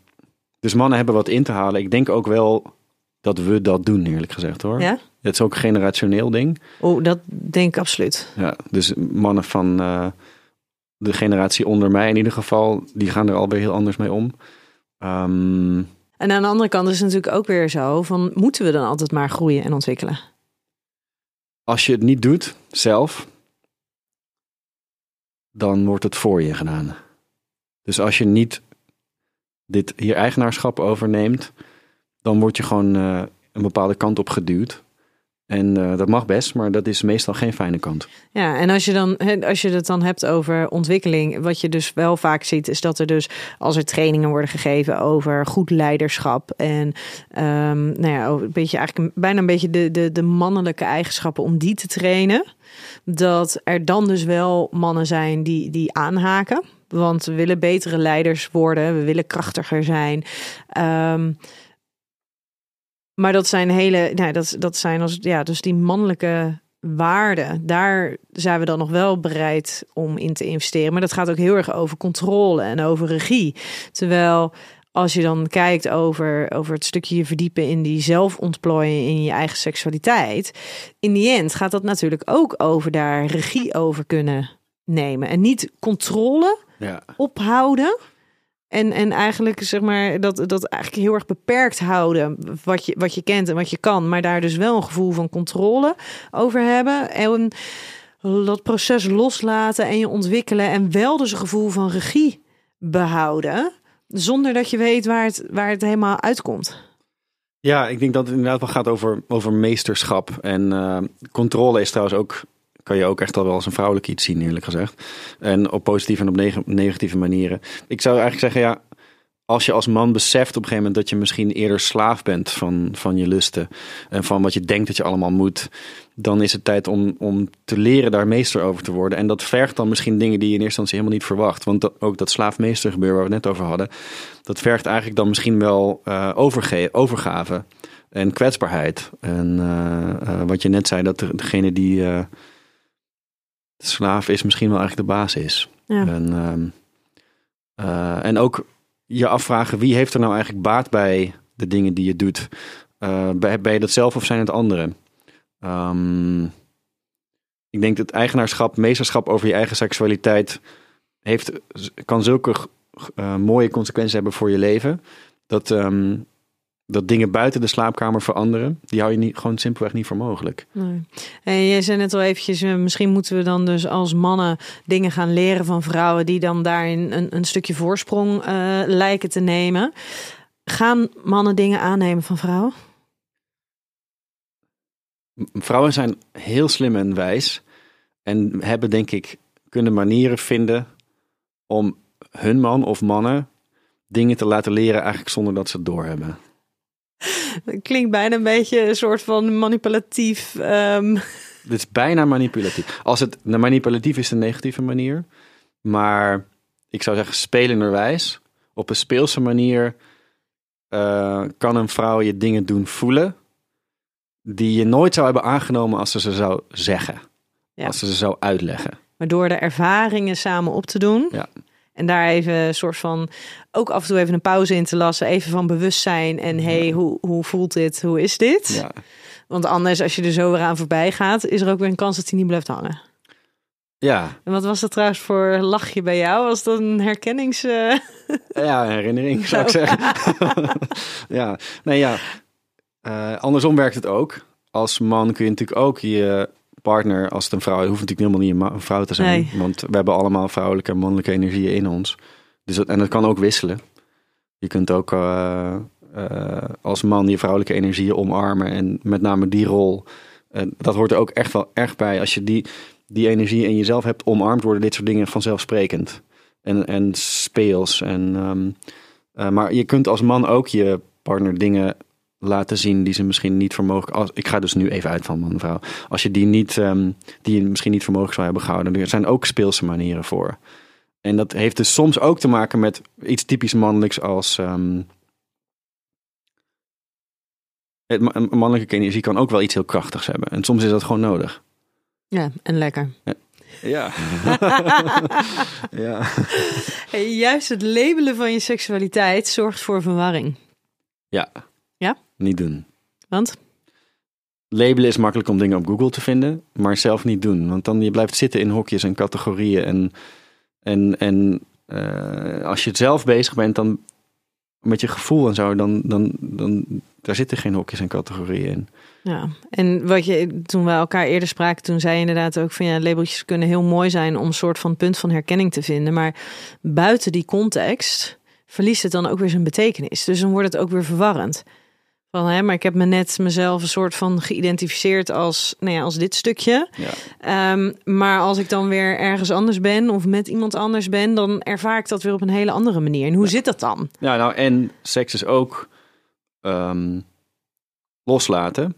dus mannen hebben wat in te halen. Ik denk ook wel dat we dat doen, eerlijk gezegd hoor. Ja? Het is ook een generationeel ding. Oh, dat denk ik absoluut. Ja, dus mannen van uh, de generatie onder mij in ieder geval, die gaan er alweer heel anders mee om. Um, en aan de andere kant is het natuurlijk ook weer zo van moeten we dan altijd maar groeien en ontwikkelen? Als je het niet doet zelf, dan wordt het voor je gedaan. Dus als je niet dit hier eigenaarschap overneemt, dan word je gewoon uh, een bepaalde kant op geduwd. En uh, dat mag best, maar dat is meestal geen fijne kant. Ja, en als je, dan, als je het dan hebt over ontwikkeling, wat je dus wel vaak ziet, is dat er dus als er trainingen worden gegeven over goed leiderschap en um, nou ja, een beetje eigenlijk bijna een beetje de, de, de mannelijke eigenschappen om die te trainen, dat er dan dus wel mannen zijn die, die aanhaken. Want we willen betere leiders worden, we willen krachtiger zijn. Um, maar dat zijn hele, nou, dat, dat zijn als, ja, dus die mannelijke waarden. Daar zijn we dan nog wel bereid om in te investeren. Maar dat gaat ook heel erg over controle en over regie. Terwijl als je dan kijkt over, over het stukje je verdiepen in die zelfontplooiing in je eigen seksualiteit. In die end gaat dat natuurlijk ook over daar regie over kunnen nemen. En niet controle ja. ophouden. En, en eigenlijk zeg maar dat, dat eigenlijk heel erg beperkt houden wat je, wat je kent en wat je kan, maar daar dus wel een gevoel van controle over hebben. En dat proces loslaten en je ontwikkelen en wel dus een gevoel van regie behouden, zonder dat je weet waar het, waar het helemaal uitkomt. Ja, ik denk dat het inderdaad wel gaat over, over meesterschap. En uh, controle is trouwens ook kan je ook echt al wel als een vrouwelijk iets zien, eerlijk gezegd. En op positieve en op neg- negatieve manieren. Ik zou eigenlijk zeggen, ja, als je als man beseft op een gegeven moment dat je misschien eerder slaaf bent van, van je lusten en van wat je denkt dat je allemaal moet, dan is het tijd om, om te leren daar meester over te worden. En dat vergt dan misschien dingen die je in eerste instantie helemaal niet verwacht. Want ook dat slaafmeester gebeuren waar we het net over hadden, dat vergt eigenlijk dan misschien wel eh, overge overgave en kwetsbaarheid. En eh, eh, wat je net zei, dat de- degene die de slaaf is, misschien wel eigenlijk de baas is. Ja. En, ehm, eh, en ook je afvragen wie heeft er nou eigenlijk baat bij de dingen die je doet. Ben, ben je dat zelf of zijn het anderen? Ehm, ik denk dat eigenaarschap, meesterschap over je eigen seksualiteit heeft, kan zulke eh, mooie consequenties hebben voor je leven. Dat, ehm, dat dingen buiten de slaapkamer veranderen, die hou je niet, gewoon simpelweg niet voor mogelijk. Nee. En jij zei net al eventjes, eh, misschien moeten we dan dus als mannen dingen gaan leren van vrouwen die dan daarin een, een stukje voorsprong eh, lijken te nemen. Gaan mannen dingen aannemen van vrouwen? Vrouwen zijn heel slim en wijs. En hebben, denk ik, kunnen manieren vinden om hun man of mannen dingen te laten leren, eigenlijk zonder dat ze het doorhebben. Klinkt bijna een beetje een soort van manipulatief. ehm, Dit is bijna manipulatief. Als het de manipulatief is de negatieve manier. Maar ik zou zeggen, spelenderwijs. Op een speelse manier eh, kan een vrouw je dingen doen voelen. Die je nooit zou hebben aangenomen als ze ze zou zeggen. Ja. Als ze ze zou uitleggen. Maar door de ervaringen samen op te doen. Ja. En daar even een soort van ook af en toe even een pauze in te lassen. Even van bewustzijn. En hey, hoe, hoe voelt dit? Hoe is dit? Ja. Want anders, als je er zo weer aan voorbij gaat, is er ook weer een kans dat hij niet blijft hangen. Ja, En wat was dat trouwens voor lachje bij jou? Was dat een herkennings... eh, ja, herinnering zou ik zeggen. ja, nee ja. Eh, andersom werkt het ook. Als man kun je natuurlijk ook je partner, als het een vrouw is, hoeft natuurlijk helemaal niet een, vrouw te zijn. Nee. Want we hebben allemaal vrouwelijke en mannelijke energieën in ons. Dus dat, en dat kan ook wisselen. Je kunt ook eh, eh, als man je vrouwelijke energieën omarmen. En met name die rol. En dat hoort er ook echt wel erg bij. Als je die, die energie in jezelf hebt omarmd, worden dit soort dingen vanzelfsprekend. En, en speels. En, ehm, eh, maar je kunt als man ook je partner dingen laten zien die ze misschien niet voor mogelijk. Als, ik ga dus nu even uit van man en vrouw. Als je die niet, ehm, die je misschien niet voor mogelijk zou hebben gehouden. Er zijn ook speelse manieren voor. En dat heeft dus soms ook te maken met iets typisch mannelijks als. ehm, het mannelijke energie kan ook wel iets heel krachtigs hebben. En soms is dat gewoon nodig. Ja, en lekker. Ja. ja. Hey, juist het labelen van je seksualiteit zorgt voor verwarring. Ja. Niet doen. Want? Labelen is makkelijk om dingen op Google te vinden, maar zelf niet doen. Want dan je blijft zitten in hokjes en categorieën. En, en, en eh, als je zelf bezig bent dan met je gevoel en zo, dan, dan, dan daar zitten geen hokjes en categorieën in. Ja, en wat je toen we elkaar eerder spraken, toen zei je inderdaad ook van ja, labeltjes kunnen heel mooi zijn om een soort van punt van herkenning te vinden. Maar buiten die context verliest het dan ook weer zijn betekenis. Dus dan wordt het ook weer verwarrend. Van, hè, maar ik heb me net mezelf een soort van geïdentificeerd als, nou ja, als dit stukje. Ja. Ehm, maar als ik dan weer ergens anders ben of met iemand anders ben, dan ervaar ik dat weer op een hele andere manier. En hoe zit dat dan? Ja, nou, en seks is ook ehm, loslaten.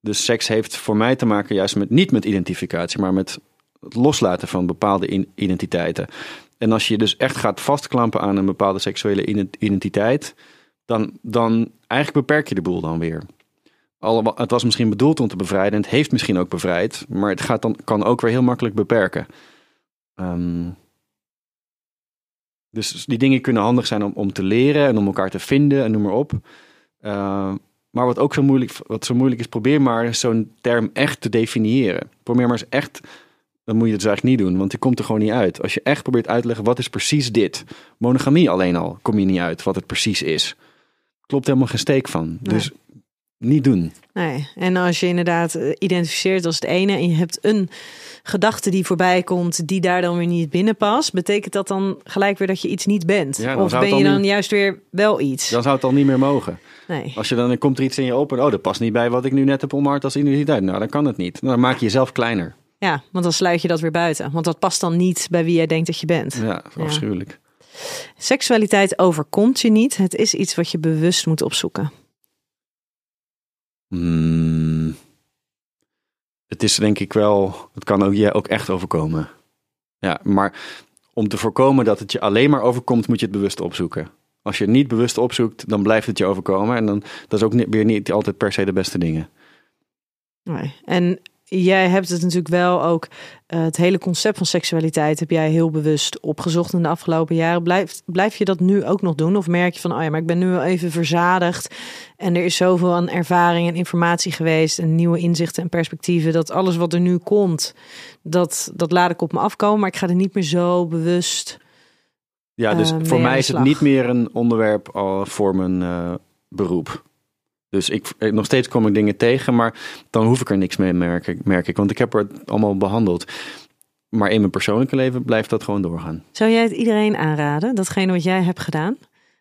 Dus seks heeft voor mij te maken juist met niet met identificatie, maar met het loslaten van bepaalde identiteiten. En als je dus echt gaat vastklampen aan een bepaalde seksuele ident- identiteit, dan, dan eigenlijk beperk je de boel dan weer. Alle, het was misschien bedoeld om te bevrijden en het heeft misschien ook bevrijd, maar het gaat dan, kan ook weer heel makkelijk beperken. Ehm, dus die dingen kunnen handig zijn om, om te leren en om elkaar te vinden en noem maar op. Uh, maar wat ook zo moeilijk, wat zo moeilijk is, probeer maar zo'n term echt te definiëren. Probeer maar eens echt, dan moet je het dus eigenlijk niet doen, want die komt er gewoon niet uit. Als je echt probeert uit te leggen, wat is precies dit? Monogamie alleen al, kom je niet uit wat het precies is. Klopt helemaal geen steek van. Nee. Dus niet doen. Nee, en als je inderdaad eh, identificeert als het ene en je hebt een gedachte die voorbij komt, die daar dan weer niet binnen past, betekent dat dan gelijk weer dat je iets niet bent? Ja, dan of ben je dan niet- juist weer wel iets? Dan zou het al niet meer mogen. Nee. Als je dan, dan komt er iets in je op en oh, dat past niet bij wat ik nu net heb omarmd als identiteit. Nou, dan kan het niet. Dan maak je jezelf kleiner. Ja, want dan sluit je dat weer buiten. Want dat past dan niet bij wie jij denkt dat je bent. Ja, afschuwelijk. Seksualiteit overkomt je niet. Het is iets wat je bewust moet opzoeken. Hmm. Het is denk ik wel, het kan ook je ook echt overkomen. Ja, maar om te voorkomen dat het je alleen maar overkomt, moet je het bewust opzoeken. Als je het niet bewust opzoekt, dan blijft het je overkomen. En dan dat is ook niet, weer niet altijd per se de beste dingen. Nee. En jij hebt het natuurlijk wel ook, uh, het hele concept van seksualiteit heb jij heel bewust opgezocht in de afgelopen jaren. Blijf, blijf je dat nu ook nog doen? Of merk je van, oh ja, maar ik ben nu wel even verzadigd en er is zoveel aan ervaring en informatie geweest en nieuwe inzichten en perspectieven, dat alles wat er nu komt, dat, dat laat ik op me afkomen, maar ik ga er niet meer zo bewust. Ja, dus uh, voor mij is het niet meer een onderwerp al voor mijn uh, beroep. Dus ik, nog steeds kom ik dingen tegen, maar dan hoef ik er niks mee, merk ik, merk ik. Want ik heb er allemaal behandeld. Maar in mijn persoonlijke leven blijft dat gewoon doorgaan. Zou jij het iedereen aanraden, datgene wat jij hebt gedaan?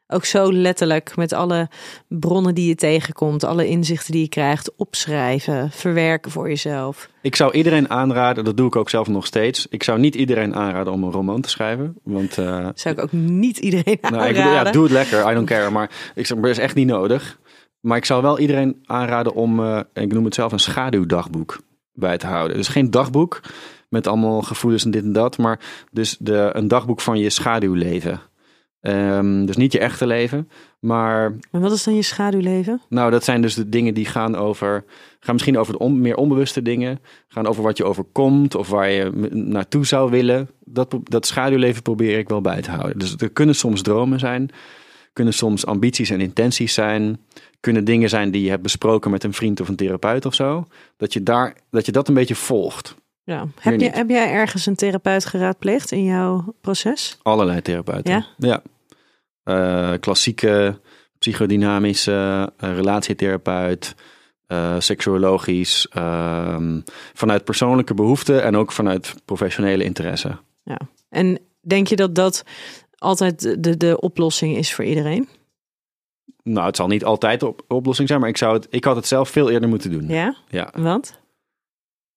Ook zo letterlijk met alle bronnen die je tegenkomt, alle inzichten die je krijgt, opschrijven, verwerken voor jezelf. Ik zou iedereen aanraden, dat doe ik ook zelf nog steeds. Ik zou niet iedereen aanraden om een roman te schrijven. Want, uh, zou ik ook niet iedereen aanraden. Nou, ik, ja, doe het lekker, I don't care. Maar ik zeg, het is echt niet nodig. Maar ik zou wel iedereen aanraden om, uh, ik noem het zelf, een schaduwdagboek bij te houden. Dus geen dagboek met allemaal gevoelens en dit en dat, maar dus de, een dagboek van je schaduwleven. Um, dus niet je echte leven, maar. En wat is dan je schaduwleven? Nou, dat zijn dus de dingen die gaan over. Gaan misschien over de on, meer onbewuste dingen. Gaan over wat je overkomt of waar je naartoe zou willen. Dat, dat schaduwleven probeer ik wel bij te houden. Dus er kunnen soms dromen zijn. Kunnen soms ambities en intenties zijn kunnen dingen zijn die je hebt besproken met een vriend of een therapeut of zo. Dat je, daar, dat, je dat een beetje volgt. Ja. Heb, je, heb jij ergens een therapeut geraadpleegd in jouw proces? Allerlei therapeuten. Ja? Ja. Uh, klassieke psychodynamische uh, relatietherapeut, uh, seksuologisch, ehm, vanuit persoonlijke behoeften en ook vanuit professionele interesse. Ja. En denk je dat dat altijd de, de oplossing is voor iedereen? Nou, het zal niet altijd de op oplossing zijn, maar ik, zou het, ik had het zelf veel eerder moeten doen. Ja? Ja. Want?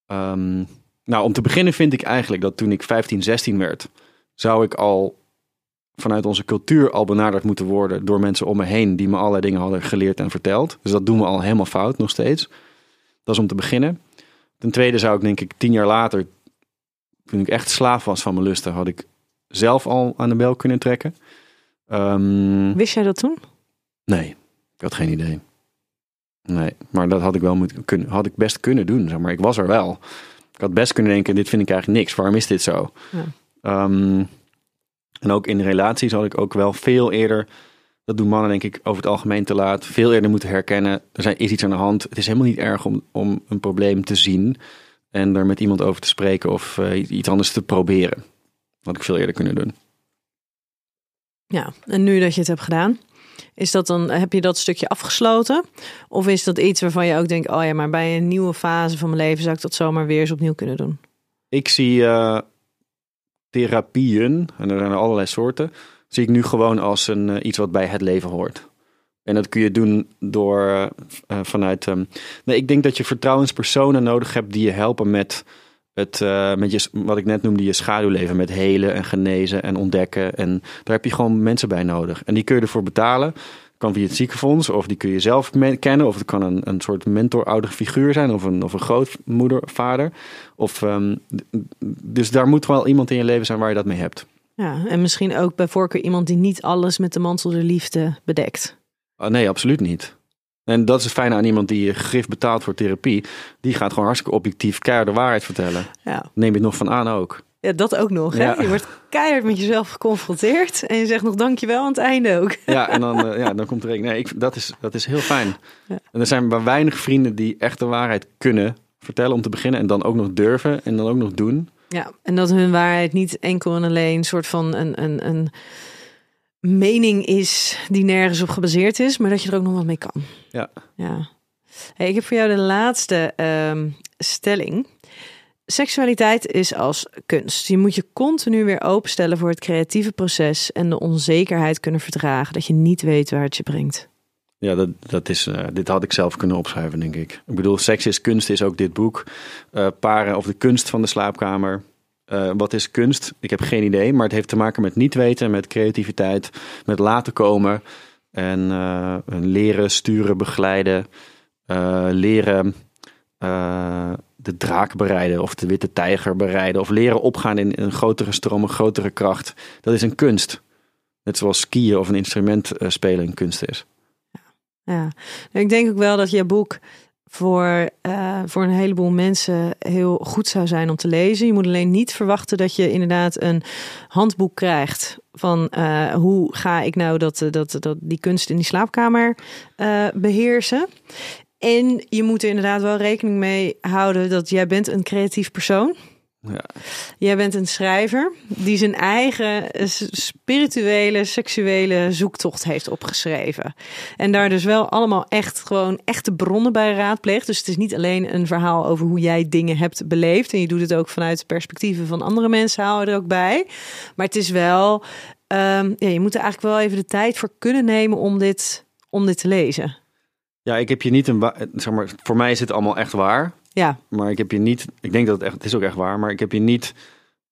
Um, nou, om te beginnen vind ik eigenlijk dat toen ik 15, 16 werd, zou ik al vanuit onze cultuur al benaderd moeten worden door mensen om me heen die me allerlei dingen hadden geleerd en verteld. Dus dat doen we al helemaal fout nog steeds. Dat is om te beginnen. Ten tweede zou ik denk ik tien jaar later, toen ik echt slaaf was van mijn lusten, had ik zelf al aan de bel kunnen trekken. Um, Wist jij dat toen? Nee, ik had geen idee. Nee, maar dat had ik wel moeten kunnen, had ik best kunnen doen. Zeg maar ik was er wel. Ik had best kunnen denken: dit vind ik eigenlijk niks. Waarom is dit zo? Ja. Um, en ook in relaties had ik ook wel veel eerder. Dat doen mannen denk ik over het algemeen te laat. Veel eerder moeten herkennen. Er zijn, is iets aan de hand. Het is helemaal niet erg om, om een probleem te zien. En er met iemand over te spreken of uh, iets anders te proberen. Dat had ik veel eerder kunnen doen. Ja, en nu dat je het hebt gedaan, is dat dan, heb je dat stukje afgesloten? Of is dat iets waarvan je ook denkt, oh ja, maar bij een nieuwe fase van mijn leven zou ik dat zomaar weer eens opnieuw kunnen doen? Ik zie uh, therapieën, en er zijn er allerlei soorten, zie ik nu gewoon als een, uh, iets wat bij het leven hoort. En dat kun je doen door uh, vanuit. Um, nee, ik denk dat je vertrouwenspersonen nodig hebt die je helpen met het, uh, met je, wat ik net noemde, je schaduwleven. Met helen en genezen en ontdekken. En daar heb je gewoon mensen bij nodig. En die kun je ervoor betalen. Kan via het ziekenfonds, of die kun je zelf kennen. Of het kan een, een soort mentor-ouder figuur zijn, of een, of een grootmoeder, vader. Of, um, dus daar moet wel iemand in je leven zijn waar je dat mee hebt. Ja, en misschien ook bij voorkeur iemand die niet alles met de mantel der liefde bedekt. Uh, nee, absoluut niet. En dat is het fijne aan iemand die grif betaalt voor therapie. Die gaat gewoon hartstikke objectief keihard de waarheid vertellen. Ja. Neem je het nog van aan ook. Ja, dat ook nog. Hè? Ja. Je wordt keihard met jezelf geconfronteerd. En je zegt nog dankjewel aan het einde ook. Ja, en dan, uh, ja, dan komt er een. Nee, ik, dat, is, dat is heel fijn. Ja. En er zijn maar weinig vrienden die echt de waarheid kunnen vertellen om te beginnen. En dan ook nog durven en dan ook nog doen. Ja, en dat hun waarheid niet enkel en alleen een soort van een... een, een mening is die nergens op gebaseerd is, maar dat je er ook nog wat mee kan. Ja. ja. Hey, ik heb voor jou de laatste um, stelling. Seksualiteit is als kunst. Je moet je continu weer openstellen voor het creatieve proces en de onzekerheid kunnen verdragen dat je niet weet waar het je brengt. Ja, dat, dat is, uh, dit had ik zelf kunnen opschrijven, denk ik. Ik bedoel, Seks is kunst is ook dit boek. Uh, paren of de kunst van de slaapkamer. Uh, wat is kunst? Ik heb geen idee, maar het heeft te maken met niet weten, met creativiteit, met laten komen. En leren, sturen, begeleiden. leren de draak bereiden of de witte tijger bereiden. Of leren opgaan in een grotere stroom, een grotere kracht. Dat is een kunst. Net zoals skiën of een instrument spelen een kunst is. Ja, ik denk ook wel dat je boek voor, uh, voor een heleboel mensen heel goed zou zijn om te lezen. Je moet alleen niet verwachten dat je inderdaad een handboek krijgt van uh, hoe ga ik nou dat, dat, dat, die kunst in die slaapkamer beheersen. En je moet er inderdaad wel rekening mee houden dat jij bent een creatief persoon. Ja. Jij bent een schrijver die zijn eigen spirituele, seksuele zoektocht heeft opgeschreven. En daar dus wel allemaal echt gewoon echte bronnen bij raadpleegt. Dus het is niet alleen een verhaal over hoe jij dingen hebt beleefd. En je doet het ook vanuit perspectieven van andere mensen, hou er ook bij. Maar het is wel, um, ja, je moet er eigenlijk wel even de tijd voor kunnen nemen om dit, om dit te lezen. Ja, ik heb je niet een. Zeg maar, voor mij is het allemaal echt waar. Ja. Maar ik heb je niet, ik denk dat het echt, het is ook echt waar, maar ik heb je niet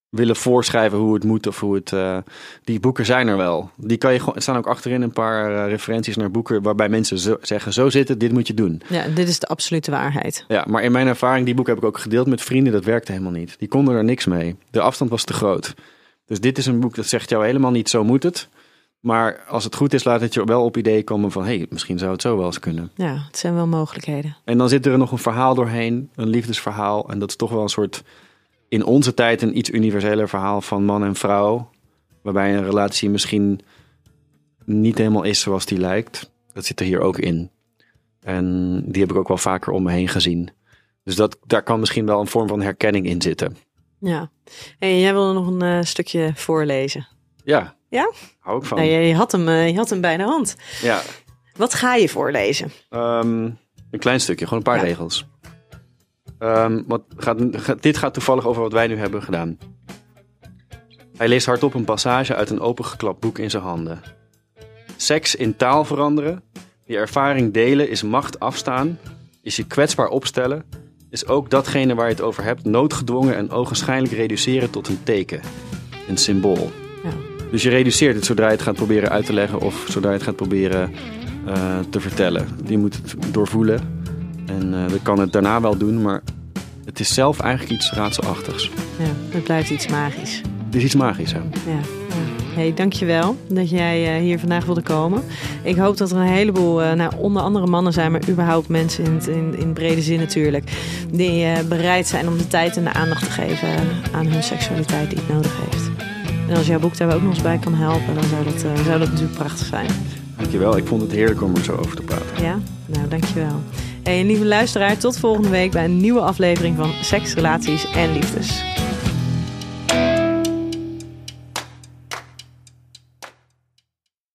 willen voorschrijven hoe het moet of hoe het. Uh, die boeken zijn er wel. Die kan je gewoon. Er staan ook achterin een paar uh, referenties naar boeken waarbij mensen zo, zeggen: zo zitten, dit moet je doen. Ja, dit is de absolute waarheid. Ja, maar in mijn ervaring, die boeken heb ik ook gedeeld met vrienden. Dat werkte helemaal niet. Die konden er niks mee. De afstand was te groot. Dus dit is een boek dat zegt jou helemaal niet: zo moet het. Maar als het goed is, laat het je wel op idee komen van... hé, hey, misschien zou het zo wel eens kunnen. Ja, het zijn wel mogelijkheden. En dan zit er nog een verhaal doorheen, een liefdesverhaal. En dat is toch wel een soort, in onze tijd, een iets universeler verhaal van man en vrouw. Waarbij een relatie misschien niet helemaal is zoals die lijkt. Dat zit er hier ook in. En die heb ik ook wel vaker om me heen gezien. Dus dat, daar kan misschien wel een vorm van herkenning in zitten. Ja. En jij wilde nog een uh, stukje voorlezen. Ja. Ja? Hou ik van. Nou, je, had hem, uh, je had hem bij de hand. Ja. Wat ga je voorlezen? Um, een klein stukje, gewoon een paar ja. regels. Um, wat gaat, dit gaat toevallig over wat wij nu hebben gedaan. Hij leest hardop een passage uit een opengeklapt boek in zijn handen. Seks in taal veranderen, die ervaring delen is macht afstaan, is je kwetsbaar opstellen, is ook datgene waar je het over hebt noodgedwongen en ogenschijnlijk reduceren tot een teken, een symbool. Dus je reduceert het zodra je het gaat proberen uit te leggen of zodra je het gaat proberen uh, te vertellen. Je moet het doorvoelen en uh, dat kan het daarna wel doen, maar het is zelf eigenlijk iets raadselachtigs. Ja, het blijft iets magisch. Het is iets magisch, hè? Ja. Hey, dankjewel dat jij uh, hier vandaag wilde komen. Ik hoop dat er een heleboel, nou, onder andere mannen zijn, maar überhaupt mensen in, in, in brede zin natuurlijk, die bereid zijn om de tijd en de aandacht te geven aan hun seksualiteit die het nodig heeft. En als jouw boek daar ook nog eens bij kan helpen, dan zou dat, zou dat natuurlijk prachtig zijn. Dankjewel, ik vond het heerlijk om er zo over te praten. Ja, nou dankjewel. Hey, lieve luisteraar, tot volgende week bij een nieuwe aflevering van Seks, Relaties en Liefdes.